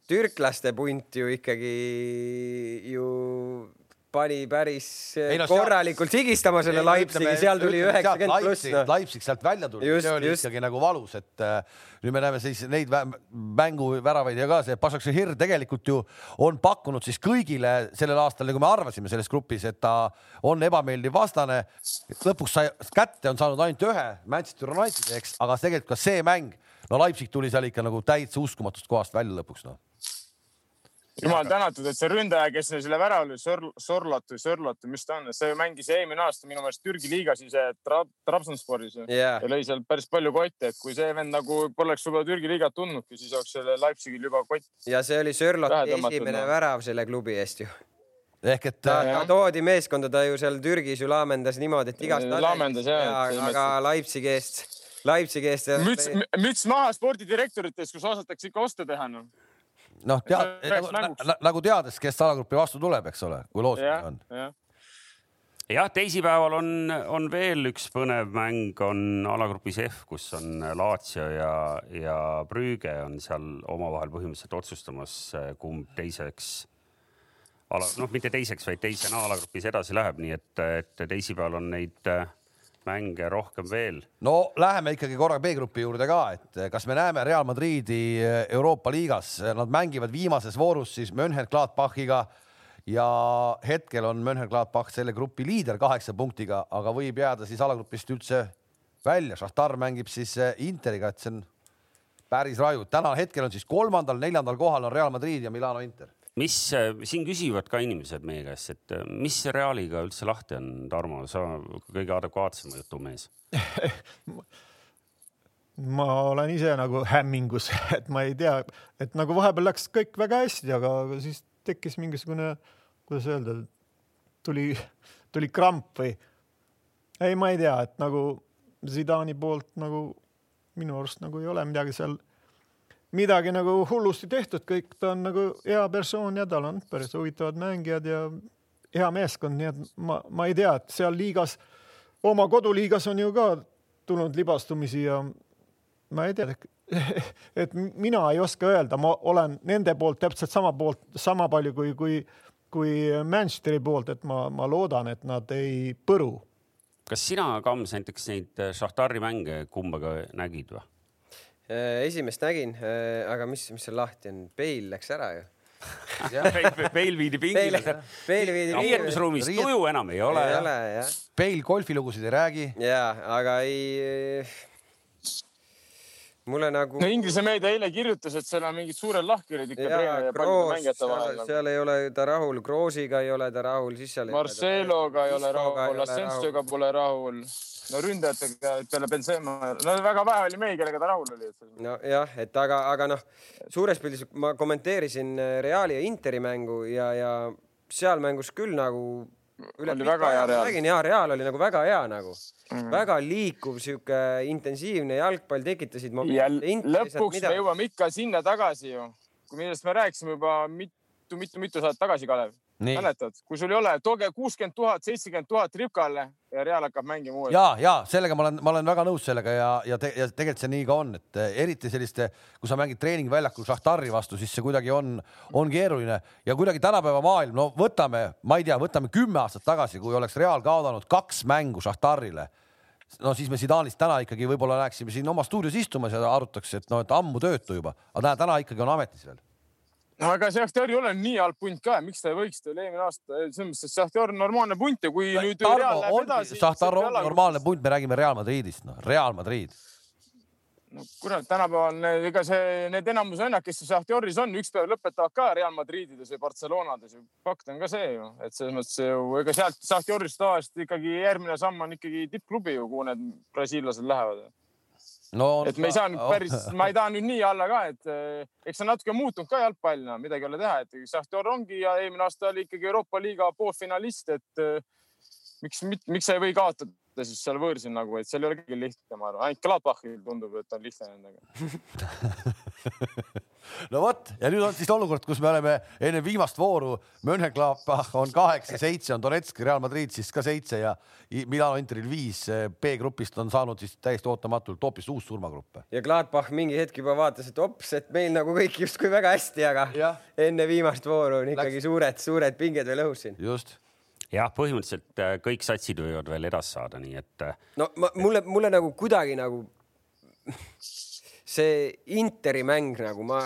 türklaste punt ju ikkagi ju pani päris ei, no, korralikult seal, higistama selle Leipzigi, seal tuli üheksakümmend pluss. No. Leipzig sealt välja tuli, see oli just. ikkagi nagu valus, et äh, nüüd me näeme siis neid mänguväravaid ja ka see Pašak-Šehir tegelikult ju on pakkunud siis kõigile sellel aastal, nagu me arvasime selles grupis, et ta on ebameeldiv vastane. lõpuks sai kätte, on saanud ainult ühe Manchester Unitedi, eks, aga tegelikult ka see mäng, no Leipzig tuli seal ikka nagu täitsa uskumatust kohast välja lõpuks noh jumal tänatud, et see ründaja, kes selle värava lõi, Sorlot või Sörlot või mis ta on, see mängis eelmine aasta minu meelest Türgi liigas ise Trab Trabzonsporis yeah. ja lõi seal päris palju kotte, et kui see vend nagu poleks võib-olla Türgi liigat tundnudki, siis oleks selle Leipzigil juba kott. ja see oli Sörloti esimene no. värav selle klubi eest ju ehk et ta, ta toodi meeskonda, ta ju seal Türgis ju laamendas niimoodi, et igast laamendas jah. aga Leipzigi eest, Leipzigi eest. müts, müts maha spordidirektoritest, kus osatakse ikka oste teha noh noh, tead nagu, nagu teades, kes alagrupi vastu tuleb, eks ole, kui loos on. ja jah, teisipäeval on, on veel üks põnev mäng, on alagrupis F, kus on Laatsio ja, ja Brüge on seal omavahel põhimõtteliselt otsustamas, kumb teiseks ala, noh, mitte teiseks, vaid teisena alagrupis edasi läheb, nii et, et teisipäeval on neid mänge rohkem veel. no läheme ikkagi korra B-grupi juurde ka, et kas me näeme Real Madridi Euroopa liigas, nad mängivad viimases voorus siis Mönchengladbachiga ja hetkel on Mönchengladbach selle grupi liider kaheksa punktiga, aga võib jääda siis alagrupist üldse välja. Šahtar mängib siis Interiga, et see on päris raju. täna hetkel on siis kolmandal, neljandal kohal on Real Madrid ja Milano Inter mis äh, siin küsivad ka inimesed meie käest, et äh, mis Realiga üldse lahti on, Tarmo, sa kõige adekvaatsema jutumees ma olen ise nagu hämmingus, et ma ei tea, et nagu vahepeal läks kõik väga hästi, aga siis tekkis mingisugune, kuidas öelda, tuli, tuli kramp või ei, ma ei tea, et nagu Zidani poolt nagu minu arust nagu ei ole midagi seal midagi nagu hullusti tehtud, kõik, ta on nagu hea persoon ja tal on päris huvitavad mängijad ja hea meeskond, nii et ma, ma ei tea, et seal liigas, oma koduliigas on ju ka tulnud libastumisi ja ma ei tea, et mina ei oska öelda, ma olen nende poolt täpselt sama poolt, sama palju kui, kui, kui Manchesteri poolt, et ma, ma loodan, et nad ei põru kas sina, Kams, näiteks neid Šahtari mänge kumbaga nägid või? Esimest nägin, aga mis, mis seal lahti on, Bale läks ära ju Peil viidi pingile. Peil viidi pingile. riietusruumis tuju enam ei ole. ei ole jah. Peil golfilugusid ei räägi. ja, aga ei. mulle nagu. no Inglise meedia eile kirjutas, et seal on mingid suured lahkhelid ikka treeneri ja paljude mängijate vahel. seal ei ole ta rahul, Kroosiga ei ole ta rahul, siis seal. Marceloga ei ole rahul, Asensioga pole rahul no ründajatega peale Benzema, no väga vähe oli mehi, kellega ta rahul oli. nojah, et aga, aga noh, suures pildis ma kommenteerisin äh, Reali ja Interi mängu ja, ja seal mängus küll nagu üle oli väga hea Real. räägin ja Real oli nagu väga hea nagu mm, -hmm. väga liikuv, sihuke intensiivne jalgpall, tekitasid. ja lõpuks me jõuame ikka sinna tagasi ju, millest me rääkisime juba mitu-mitu-mitu saadet tagasi, Kalev mäletad, kui sul ei ole, tooge kuuskümmend tuhat, seitsekümmend tuhat Ripkale ja Real hakkab mängima uuesti. ja, ja sellega ma olen, ma olen väga nõus sellega ja, ja, te, ja tegelikult see nii ka on, et eh, eriti selliste, kui sa mängid treeningväljakul Šahtari vastu, siis see kuidagi on, on keeruline. Ja kuidagi tänapäeva maailm, no võtame, ma ei tea, võtame kümme aastat tagasi, kui oleks Real kaotanud kaks mängu Šahtarile no siis me Zidanist täna ikkagi võib-olla näeksime siin oma stuudios istumas ja arutaks, et noh, et ammu töötu juba, aga täna ikkagi on ametis veel no aga Šahtar ei ole nii halb punt ka, miks ta ei võiks, ta oli eelmine aasta, selles mõttes, et Šahtar on normaalne punt ja kui nüüd Tarmo Real läheb edasi. Šahtar on normaalne punt, me räägime Real Madridist, noh, Real Madrid. no kurat, tänapäeval ega see, need enamus vennad, kes Šahtaris on, üks päev lõpetavad ka Real Madridides või Barcelonades ju. fakt on ka see ju, et selles mõttes ju, ega sealt Šahtarist tavaliselt ikkagi järgmine samm on ikkagi tippklubi ju, kuhu need brasiillased lähevad no,. et me ei saa nüüd päris, ma ei taha nüüd nii alla ka, et eh, eks see natuke muutunud ka jalgpall, no midagi ei ole teha, et Šahtor ongi ja eelmine aasta oli ikkagi Euroopa liiga poolfinalist, et eh, miks, miks ei või kaotada siis seal võõrsil nagu, et seal ei ole kõigil lihtne, ma arvan, ainult Gladbachil tundub, et on lihtne nendega no vot ja nüüd on siis olukord, kus me oleme enne viimast vooru, Mönchengladbach on kaheksa, seitse on Donetsk, Real Madrid siis ka seitse ja Milano Interil viis. B-grupist on saanud siis täiesti ootamatult hoopis uus surmagrupp. ja Gladbach mingi hetk juba vaatas, et ops, et meil nagu kõik justkui väga hästi, aga ja. enne viimast vooru on ikkagi suured-suured pinged veel õhus siin. just jah, põhimõtteliselt äh, kõik satsid võivad veel edasi saada, nii et. Äh, no ma, mulle, mulle nagu kuidagi nagu see Interi mäng nagu ma,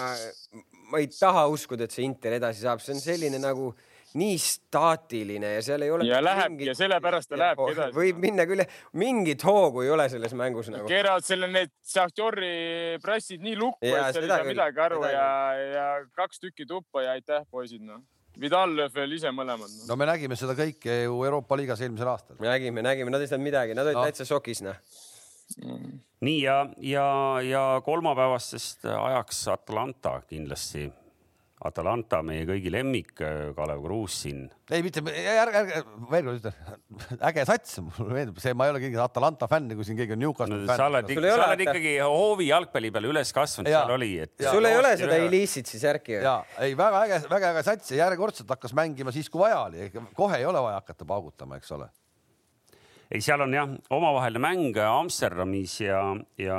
ma ei taha uskuda, et see Inter edasi saab, see on selline nagu nii staatiline ja seal ei ole. ja lähebki ja sellepärast ta lähebki edasi. võib minna küll, mingit hoogu ei ole selles mängus nagu. keeravad selle need Šahtjori pressid nii lukku, et seal ei saa midagi aru ja, ja kaks tükki tuppa ja aitäh, poisid, noh Vidal lööb veel ise mõlemad no.. no me nägime seda kõike ju Euroopa liigas eelmisel aastal. nägime, nägime, nad ei saanud midagi, nad olid no. täitsa šokis, noh mm.. nii ja, ja, ja kolmapäevasest ajaks Atlanta kindlasti Atalanta, meie kõigi lemmik, Kalev Kruus siin. ei, mitte, ärge, ärge, veel kord ütlen, äge sats, mulle meeldib see, ma ei ole keegi Atalanta fänn, kui siin keegi on Newcastle no, fänn. sa oled, ikka, sa oled ikkagi hoovi jalgpalli peal üles kasvanud, seal oli, et. sul ei ole seda Illicitsi särki ju? ja, ei, väga äge, väga äge sats ja järjekordselt hakkas mängima siis, kui vaja oli, kohe ei ole vaja hakata paugutama, eks ole ei, seal on jah, omavaheline mäng Amsterdamis ja, ja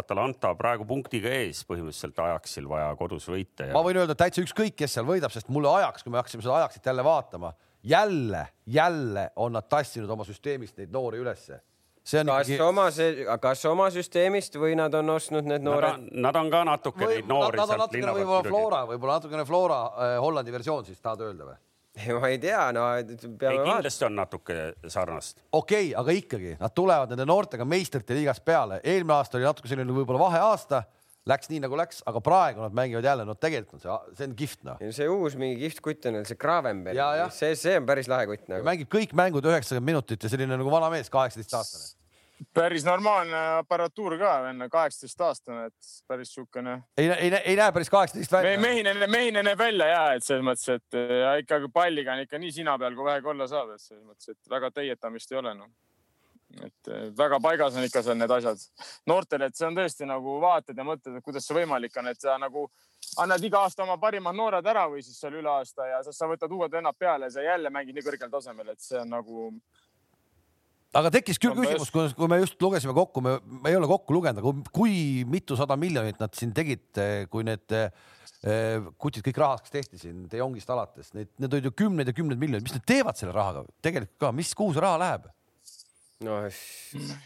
Atalanta praegu punktiga ees põhimõtteliselt ajaksil vaja kodus võita ja.... ma võin öelda täitsa ükskõik, kes seal võidab, sest mulle ajaks, kui me hakkasime seda ajaksit jälle vaatama, jälle, jälle on nad tassinud oma süsteemist neid noori ülesse kas ikkagi... oma, kas oma süsteemist või nad on ostnud need noored? Nad on ka natuke või, neid noori. Nad on natukene võib-olla Flora, võib-olla natukene Flora äh, Hollandi versioon siis tahad öelda või? ma ei tea, no peame ei, kindlasti on natuke sarnast. okei okay,, aga ikkagi nad tulevad nende noortega meistrite liigast peale, eelmine aasta oli natuke selline võib-olla vaheaasta, läks nii nagu läks, aga praegu nad mängivad jälle, no tegelikult on see, see on kihvt noh. see uus mingi kihvt kutt on see Gravenberg, see, see on päris lahe kutt nagu. mängib kõik mängud üheksakümmend minutit ja selline nagu vana mees, kaheksateist aastane päris normaalne aparatuur ka, vend, kaheksateist aastane, et päris siukene. ei, ei, ei näe päris kaheksateist välja Me,. mehine, mehine näeb välja ja, et selles mõttes, et ja ikkagi palliga on ikka nii sina peal, kui vähegi olla saab, et selles mõttes, et väga teietamist ei ole noh et väga paigas on ikka seal need asjad. noortele, et see on tõesti nagu vaatad ja mõtled, et kuidas see võimalik on, et sa nagu annad iga aasta oma parimad noored ära või siis seal üle aasta ja sa, sa võtad uued vennad peale ja sa jälle mängid nii kõrgel tasemel, et see on nagu aga tekkis küll küsimus, kui me just lugesime kokku, me, me ei ole kokku lugenud, aga kui mitusada miljonit nad siin tegid, kui need eh, kutid kõik rahaks tehti siin De Jongist alates, need, need olid ju kümneid ja kümneid miljoneid, mis nad teevad selle rahaga tegelikult ka, mis, kuhu see raha läheb? No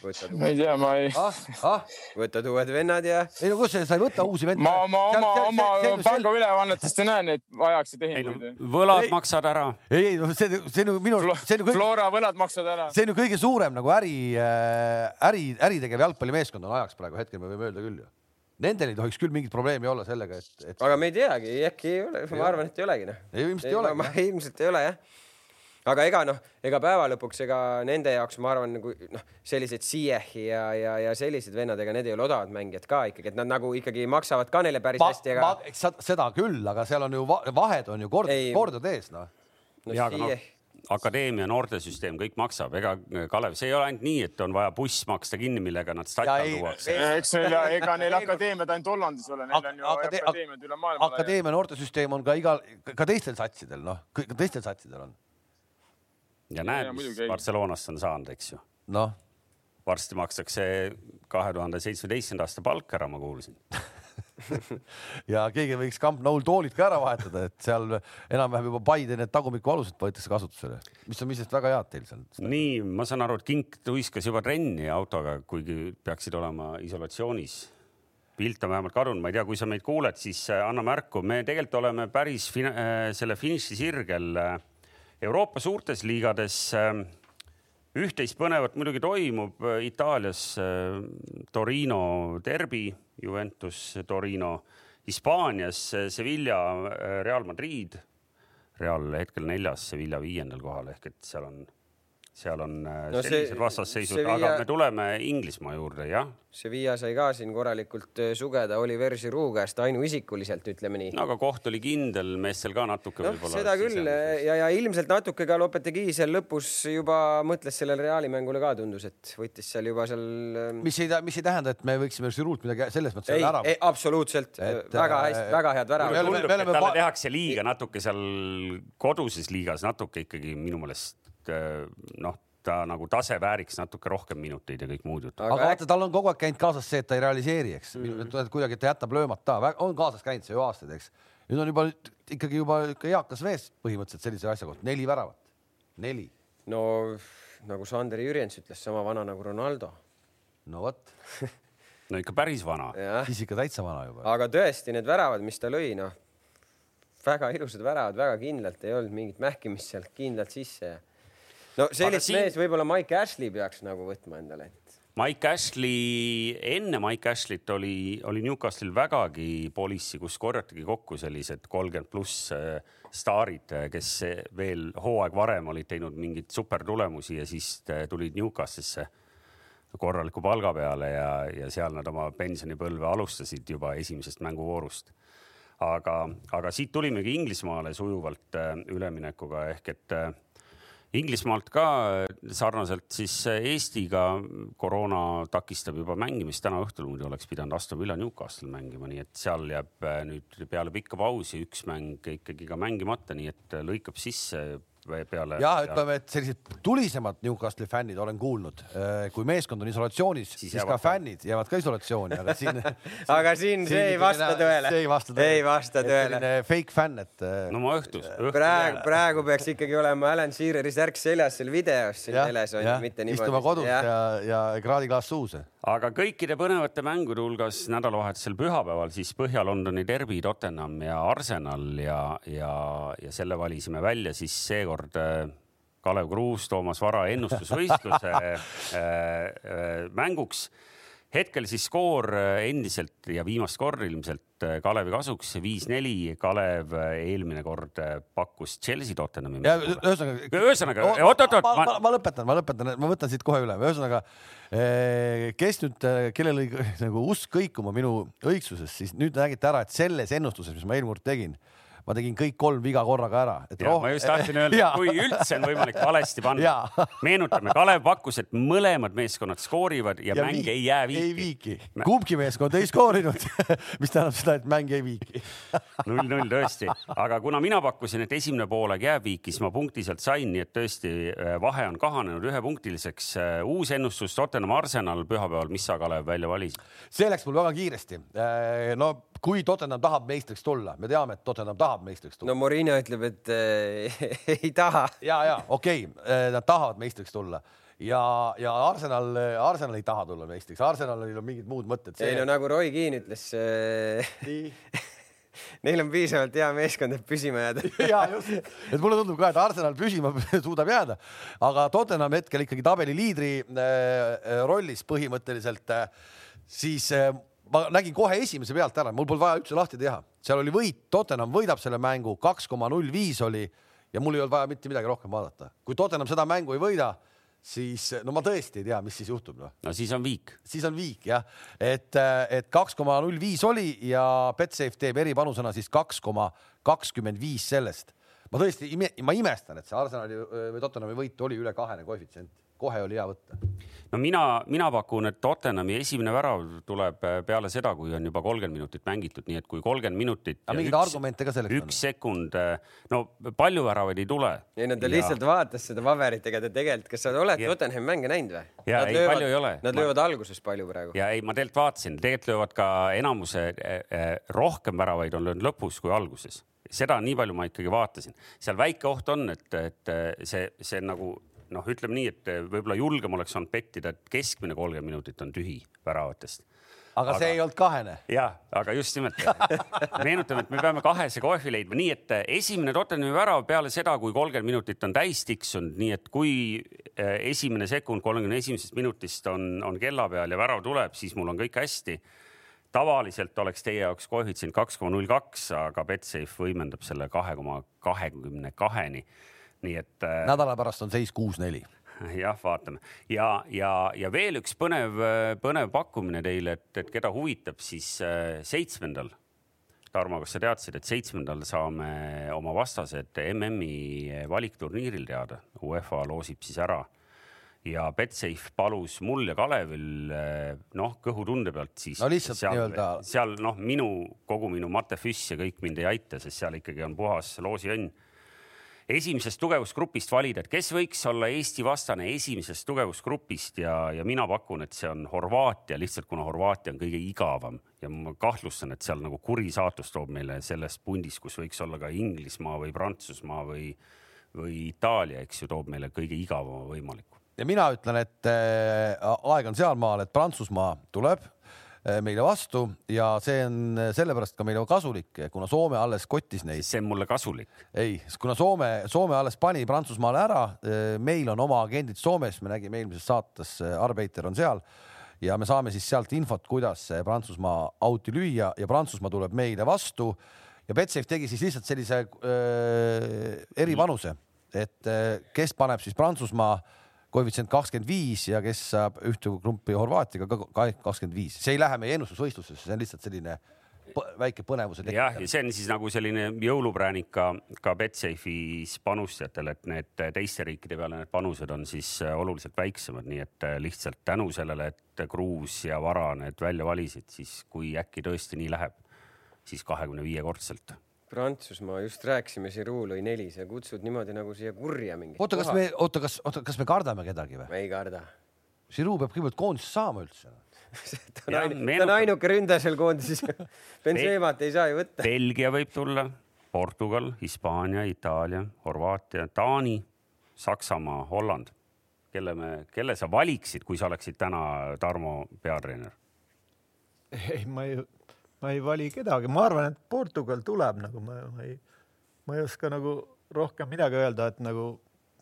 võtad, ma ei tea, ma ei ah, ah. võtad uued vennad ja. ei no kus sa ei võta uusi vendi? ma oma, oma, oma pangaülevannetest ei näe neid ajaksid tehinguid. võlad ei, maksad ära. ei, ei no see, see on ju minu, see on kõik. Flora võlad maksad ära. see on ju kõige suurem nagu äri, äh, äri, äritegev jalgpallimeeskond on ajaks praegu hetkel me võime öelda küll ju. Nendel ei tohiks küll mingit probleemi olla sellega, et, et.... aga me ei teagi, äkki ei ole, ma arvan, et ei olegi noh. ei, ilmselt ei olegi. ilmselt ei ole jah aga ega noh, ega päeva lõpuks, ega nende jaoks ma arvan nagu noh, sellised Ziyech'i ja, ja, ja sellised vennad, ega need ei ole odavad mängijad ka ikkagi, et nad nagu ikkagi maksavad ka neile päris ma, hästi, aga. seda küll, aga seal on ju vahed on ju kord, kordade ees noh no,. aga noh, akadeemia noortesüsteem, kõik maksab, ega Kalev, see ei ole ainult nii, et on vaja buss maksta kinni, millega nad stadioni tuuakse. eks neil, ega neil akadeemiad ainult Hollandis ole, neil on ju akade akadeemiad üle maailma. akadeemia noortesüsteem on ka igal, ka teistel satsidel, noh, teistel satsidel on ja näed, mis Barcelonast on saanud, eks ju. noh. varsti makstakse kahe tuhande seitsmeteistkümnenda aasta palk ära, ma kuulsin ja keegi võiks Camp Noul toolid ka ära vahetada, et seal enam-vähem juba Paide need tagumikualused võetakse kasutusele, mis on iseenesest väga head teil seal. nii, ma saan aru, et Kink tuiskas juba trenni autoga, kuigi peaksid olema isolatsioonis. pilt on vähemalt kadunud, ma ei tea, kui sa meid kuuled, siis äh, anna märku, me tegelikult oleme päris fin äh, selle finiši sirgel äh, Euroopa suurtes liigades ähm, üht-teist põnevat muidugi toimub Itaalias äh, Torino derbi, Juventus Torino, Hispaanias äh, Sevilla, äh, Real Madrid. Real hetkel neljas, Sevilla viiendal kohal ehk et seal on seal on äh, no sellised vastasseisud, aga me tuleme Inglismaa juurde, jah. Sevilla sai ka siin korralikult äh, sugeda Oliver Giroud käest ainuisikuliselt, ütleme nii. no aga koht oli kindel, meestel ka natuke no, võib-olla. seda küll ja, ja ilmselt natuke ka Lopetegui seal lõpus juba mõtles sellele Reali mängule ka tundus, et võttis seal juba seal. Mis ei, mis ei tähenda, et me võiksime Giroud midagi selles mõttes ei, ära. absoluutselt, väga hästi, äh, väga head väravad. et talle tehakse liiga natuke seal koduses liigas natuke ikkagi minu meelest Äh, noh, ta nagu tase vääriks natuke rohkem minuteid ja kõik muud jutud. aga vaata, tal on kogu aeg käinud kaasas see, et ta ei realiseeri, eks mm -hmm. kuidagi ta jätab löömata, on kaasas käinud see ju aastaid, eks. nüüd on juba ikkagi juba eakas mees põhimõtteliselt sellise asja kohta, neli väravat, neli. no nagu Sander Jürjens ütles, sama vana nagu Ronaldo. no vot no ikka päris vana. siis ikka täitsa vana juba. aga tõesti, need väravad, mis ta lõi, noh, väga ilusad väravad, väga kindlalt ei olnud mingit mähkimist sealt kindlalt sisse ja no sellist siin... mees võib-olla Mike Ashley peaks nagu võtma endale, et. Mike Ashley, enne Mike Ashley't oli, oli Newcastle'il vägagi policy, kus korjatigi kokku sellised kolmkümmend pluss äh, staarid, äh, kes veel hooaeg varem olid teinud mingeid supertulemusi ja siis tulid Newcastle'isse korraliku palga peale ja, ja seal nad oma pensionipõlve alustasid juba esimesest mänguvoorust. aga, aga siit tulimegi Inglismaale sujuvalt üleminekuga ehk et Inglismaalt ka sarnaselt siis Eestiga koroona takistab juba mängimist. täna õhtul muidu oleks pidanud Aston Villa Newcastle mängima, nii et seal jääb nüüd peale pikka pausi üks mäng ikkagi ka mängimata, nii et lõikab sisse peale. ja ütleme, et sellised tulisemad Newcastle'i fännid olen kuulnud, äh, kui meeskond on isolatsioonis, siis, siis ka fännid jäävad ka isolatsiooni, aga siin aga siin see ei vasta tõele. see ei vasta tõele. ei vasta tõele. Fake fänn, et. Äh, no ma õhtus, õhtus. praegu, praegu peaks ikkagi olema Alan Sheareri särk seljas seal videos siin teles on ju, mitte niimoodi. istuma kodus ja, ja, ja kraadiklaas suus. aga kõikide põnevate mängude hulgas nädalavahetusel pühapäeval siis Põhja-Londoni derbi Tottenham ja Arsenal ja, ja, ja selle valisime välja siis seekord seekord äh, Kalev Kruus, Toomas Vara ennustusvõistluse äh, äh, mänguks. hetkel siis skoor endiselt ja viimast korda ilmselt Kalevi kasuks viis-neli. Kalev eelmine kord pakkus Chelsea Tottenhami. ühesõnaga. ühesõnaga, oot-oot-oot. Ma, ma, ma lõpetan, ma lõpetan, ma võtan siit kohe üle, ühesõnaga kes nüüd, kellel oli nagu usk kõikuma minu õigsuses, siis nüüd nägite ära, et selles ennustuses, mis ma eelmine kord tegin ma tegin kõik kolm viga korraga ära. Roh... ma just tahtsin öelda, kui üldse on võimalik valesti panna. meenutame, Kalev pakkus, et mõlemad meeskonnad skoorivad ja, ja mäng viik, ei jää viiki. ei viiki, kumbki meeskond ei skoorinud mis tähendab seda, et mäng ei viiki. null-null tõesti, aga kuna mina pakkusin, et esimene poolaeg jääb viiki, siis ma punkti sealt sain, nii et tõesti äh, vahe on kahanenud ühepunktiliseks. Äh, uus ennustus Tottenham Arsenal pühapäeval, mis sa, Kalev, välja valisid? see läks mul väga kiiresti. Äh, no kui Tottenham tahab meistriks tulla, me teame, et Tottenham tahab meistriks tulla. no Morino ütleb, et äh, ei taha. ja, ja okei okay,, äh, nad tahavad meistriks tulla. Ja, ja Arsenal, Arsenal ei taha tulla meistriks, Arsenalil on mingid muud mõtted. See.... ei no nagu Roy Keane ütles Neil on piisavalt hea meeskond, et püsima jääda. Ja just, et mulle tundub ka, et Arsenal püsima suudab jääda, aga Tottenham hetkel ikkagi tabeli liidri äh, rollis põhimõtteliselt äh,, siis äh, ma nägin kohe esimese pealt ära, mul polnud vaja üldse lahti teha, seal oli võit, Tottenham võidab selle mängu, kaks koma null viis oli ja mul ei olnud vaja mitte midagi rohkem vaadata. kui Tottenham seda mängu ei võida, siis no ma tõesti ei tea, mis siis juhtub noh. no siis on viik. siis on viik jah, et, et kaks koma null viis oli ja Betsafe teeb eripanusena siis kaks koma kakskümmend viis sellest. ma tõesti, ma imestan, et see Arsenali või Tottenhami võit oli üle kahene koefitsient kohe oli hea võtta. No mina, mina pakun, et Tottenhami esimene värav tuleb äh, peale seda, kui on juba kolmkümmend minutit mängitud, nii et kui kolmkümmend minutit. aga mingeid argumente ka selleks on? üks sekund, äh, no palju väravaid ei tule. ei no ta ja... lihtsalt vaatas seda paberit, ega ta tegelikult, kas sa oled ja... Tottenhami mänge näinud või? ja nad ei löövad, palju ei ole. Nad löövad ma... alguses palju praegu. ja ei, ma tegelikult vaatasin, tegelikult löövad ka enamuse eh, rohkem väravaid on löönud lõpus kui alguses seda nii palju ma ikkagi vaatasin, seal väike oht on, et, et see, see nagu noh, ütleme nii, et võib-olla julgem oleks olnud pettida, et keskmine kolmkümmend minutit on tühi väravatest aga, aga see ei olnud kahene. ja, aga just nimelt meenutame, et me peame kahese kohvi leidma, nii et esimene Tottenhami värav peale seda, kui kolmkümmend minutit on täis tiksunud, nii et kui eh, esimene sekund kolmekümne esimesest minutist on, on kella peal ja värav tuleb, siis mul on kõik hästi. tavaliselt oleks teie jaoks koefitsient kaks koma null kaks, aga Betsafe võimendab selle kahe koma kahekümne kaheni nii et. Äh, nädala pärast on seis kuus-neli jah, vaatame ja, ja, ja veel üks põnev, põnev pakkumine teile, et, et keda huvitab, siis äh, seitsmendal. Tarmo, kas sa teadsid, et seitsmendal saame oma vastased MM-i valikturniiril teada, UEFA loosib siis ära ja Betsafe palus mul ja Kalevil äh, noh, kõhutunde pealt siis. no lihtsalt nii-öelda. seal noh, minu kogu minu matefüss ja kõik mind ei aita, sest seal ikkagi on puhas loosiõnn esimesest tugevusgrupist valida, et kes võiks olla Eesti vastane esimesest tugevusgrupist ja, ja mina pakun, et see on Horvaatia, lihtsalt kuna Horvaatia on kõige igavam ja ma kahtlustan, et seal nagu kuri saatus toob meile selles pundis, kus võiks olla ka Inglismaa või Prantsusmaa või, või Itaalia, eks ju, toob meile kõige igavama võimaliku. ja mina ütlen, et äh, aeg on sealmaal, et Prantsusmaa tuleb meile vastu ja see on sellepärast ka meile kasulik, kuna Soome alles kottis neid. see on mulle kasulik. ei, kuna Soome, Soome alles pani Prantsusmaale ära, äh, meil on oma agendid Soomes, me nägime eelmises saates, äh, Arbeiter on seal ja me saame siis sealt infot, kuidas Prantsusmaa auti lüüa ja Prantsusmaa tuleb meile vastu ja Betsafe tegi siis lihtsalt sellise äh, erivanuse, et äh, kes paneb siis Prantsusmaa äh, koefitsient kakskümmend viis ja kes saab ühte gruppi Horvaatiaga ka kakskümmend viis, see ei lähe meie ennustusvõistlusesse, see on lihtsalt selline väike põnevuse tekitamine. jah, ja see on siis nagu selline jõulupräänik ka, ka Betsafe'is panustajatele, et need teiste riikide peale need panused on siis oluliselt väiksemad, nii et lihtsalt tänu sellele, et Kruus ja Vara need välja valisid, siis kui äkki tõesti nii läheb, siis kahekümne viiekordselt Prantsusmaa, just rääkisime, Giroud lõi neli, sa kutsud niimoodi nagu siia kurja mingi. oota, kas me, oota, kas, oota, kas me kardame kedagi või? me ei karda. Giroud peab kõigepealt koondist saama üldse ta on, ainu, ta on ainuke ründaja seal koondises Benzemat ei saa ju võtta. Belgia võib tulla, Portugal, Hispaania, Itaalia, Horvaatia, Taani, Saksamaa, Holland. kelle me, kelle sa valiksid, kui sa oleksid täna Tarmo peatreener? ei, ma ei ma ei vali kedagi, ma arvan, et Portugal tuleb nagu ma, ma ei, ma ei oska nagu rohkem midagi öelda, et nagu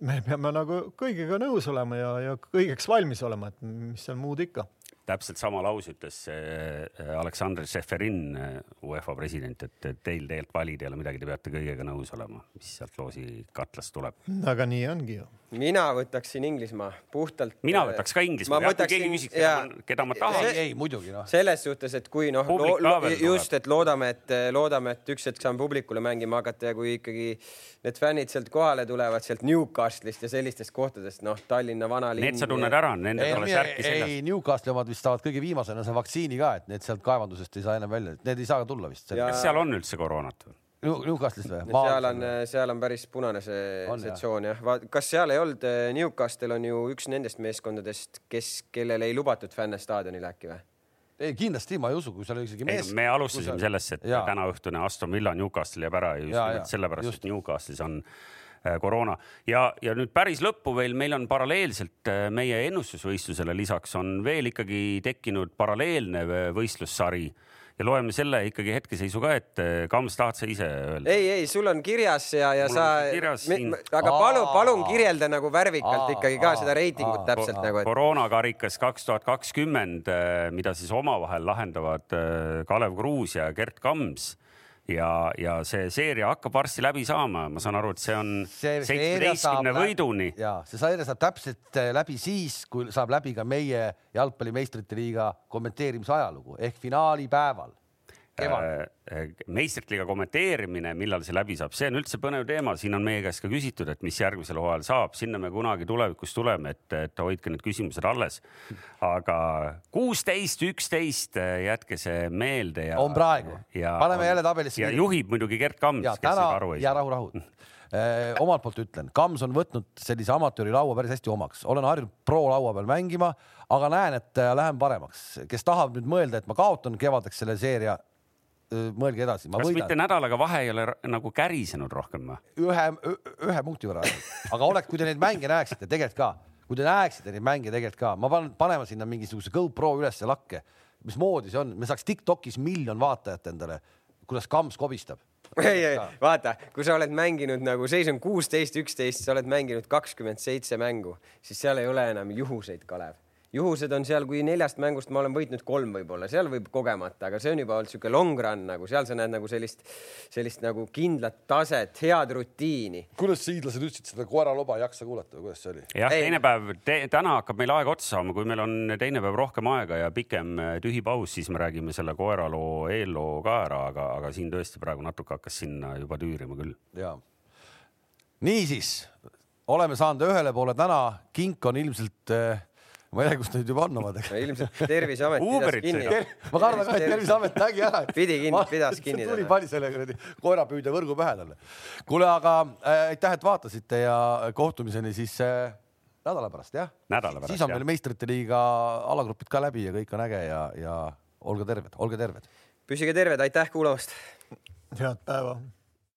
me peame nagu kõigega nõus olema ja, ja kõigeks valmis olema, et mis seal muud ikka täpselt sama lause ütles äh, Aleksandr Šeferin, äh, UEFA president, et teil tegelikult valida ei ole midagi, te peate kõigega nõus olema, mis sealt loosi katlast tuleb. aga nii ongi ju. Mina võtaksin Inglismaa puhtalt. mina võtaks ka Inglismaa, kui keegi küsiks, keda, keda ma tahan. ei, ei muidugi noh. selles suhtes, et kui noh, just, et loodame, et loodame, et üks hetk saan publikule mängima hakata ja kui ikkagi need fännid sealt kohale tulevad sealt Newcastle'ist ja sellistest kohtadest, noh, Tallinna vanalinn. Need sa tunned ära, nendel pole särki seljas. ei, Newcastle'i omad vist saavad kõige viimasena see vaktsiini ka, et need sealt kaevandusest ei saa enam välja, need ei saa tulla vist. kas seal on üldse koroonat või? Newcastle'is või? seal on, seal on päris punane see, see tsoon jah. kas seal ei olnud, Newcastle on ju üks nendest meeskondadest, kes, kellel ei lubatud fänne staadionile äkki või? ei kindlasti ma ei usu, kui seal isegi mees. me alustasime sellest, et tänaõhtune Aston Villa Newcastle jääb ära just nimelt sellepärast, et Newcastle'is on koroona ja, ja nüüd päris lõppu veel meil on paralleelselt meie ennustusvõistlusele lisaks on veel ikkagi tekkinud paralleelne võistlussari ja loeme selle ikkagi hetkeseisu ka ette. Kams, tahad sa ise öelda? ei, ei, sul on kirjas ja, ja Mul sa, siin... aga palun, palun kirjelda nagu värvikalt ikkagi ka seda reitingut täpselt nagu et.... koroonakarikas kaks tuhat kakskümmend, eh, mida siis omavahel lahendavad eh, Kalev Kruus ja Gert Kams ja, ja see seeria hakkab varsti läbi saama, ma saan aru, et see on seitsmeteistkümne võiduni. ja see seeria saab täpselt äh, läbi siis, kui saab läbi ka meie jalgpallimeistrite liiga kommenteerimise ajalugu ehk finaalipäeval Äh, äh, meistrite liiga kommenteerimine, millal see läbi saab, see on üldse põnev teema, siin on meie käest ka küsitud, et mis järgmisel hooajal saab, sinna me kunagi tulevikus tuleme, et, et hoidke need küsimused alles. aga kuusteist, üksteist, äh, jätke see meelde ja. on praegu, paneme jälle tabelisse. ja juhib muidugi Gert Kams, kes täna, aru ei saa. ja rahu, rahu omalt poolt ütlen, Kams on võtnud sellise amatööri laua päris hästi omaks, olen harjunud pro laua peal mängima, aga näen, et lähen paremaks. kes tahab nüüd mõelda, et ma kaotan kevadeks selle seeria, mõelge edasi. kas võidan. mitte nädalaga vahe ei ole nagu kärisenud rohkem või? ühe, ühe punkti võrra, aga oleks, kui te neid mänge näeksite tegelikult ka, kui te näeksite neid mänge tegelikult ka, ma panen, panema sinna mingisuguse GoPro ülesse lakke, mismoodi see on, me saaks Tiktokis miljon vaatajat endale, kuidas Kams kobistab ei, ei vaata, kui sa oled mänginud nagu seis on kuusteist, üksteist, sa oled mänginud kakskümmend seitse mängu, siis seal ei ole enam juhuseid, Kalev juhused on seal, kui neljast mängust ma olen võitnud kolm võib-olla, seal võib kogemata, aga see on juba olnud sihuke long run nagu seal sa näed nagu sellist, sellist nagu kindlat taset, head rutiini. kuidas hiidlased ütlesid seda koeraloba ei jaksa kuulata või kuidas see oli? jah, teine päev te,, täna hakkab meil aeg otsa saama, kui meil on teine päev rohkem aega ja pikem äh, tühi paus, siis me räägime selle koeraloo eelloo ka ära, aga, aga siin tõesti praegu natuke hakkas sinna juba tüürima küll. ja niisiis oleme saanud ühele poole täna, kink on ilmselt äh, ma ei tea, kus ta nüüd juba on omadega. ilmselt Terviseamet pidas kinni. ma kardan ka, et Terviseamet nägi ära. pidi kinni, pidas kinni. tuli pani selle kuradi koerapüüdja võrgu pähe talle. kuule, aga äh, aitäh, et vaatasite ja kohtumiseni siis äh, nädala pärast, jah? siis on meil meistrite liiga alagrupid ka läbi ja kõik on äge ja, ja olge terved, olge terved. püsige terved, aitäh kuulamast. head päeva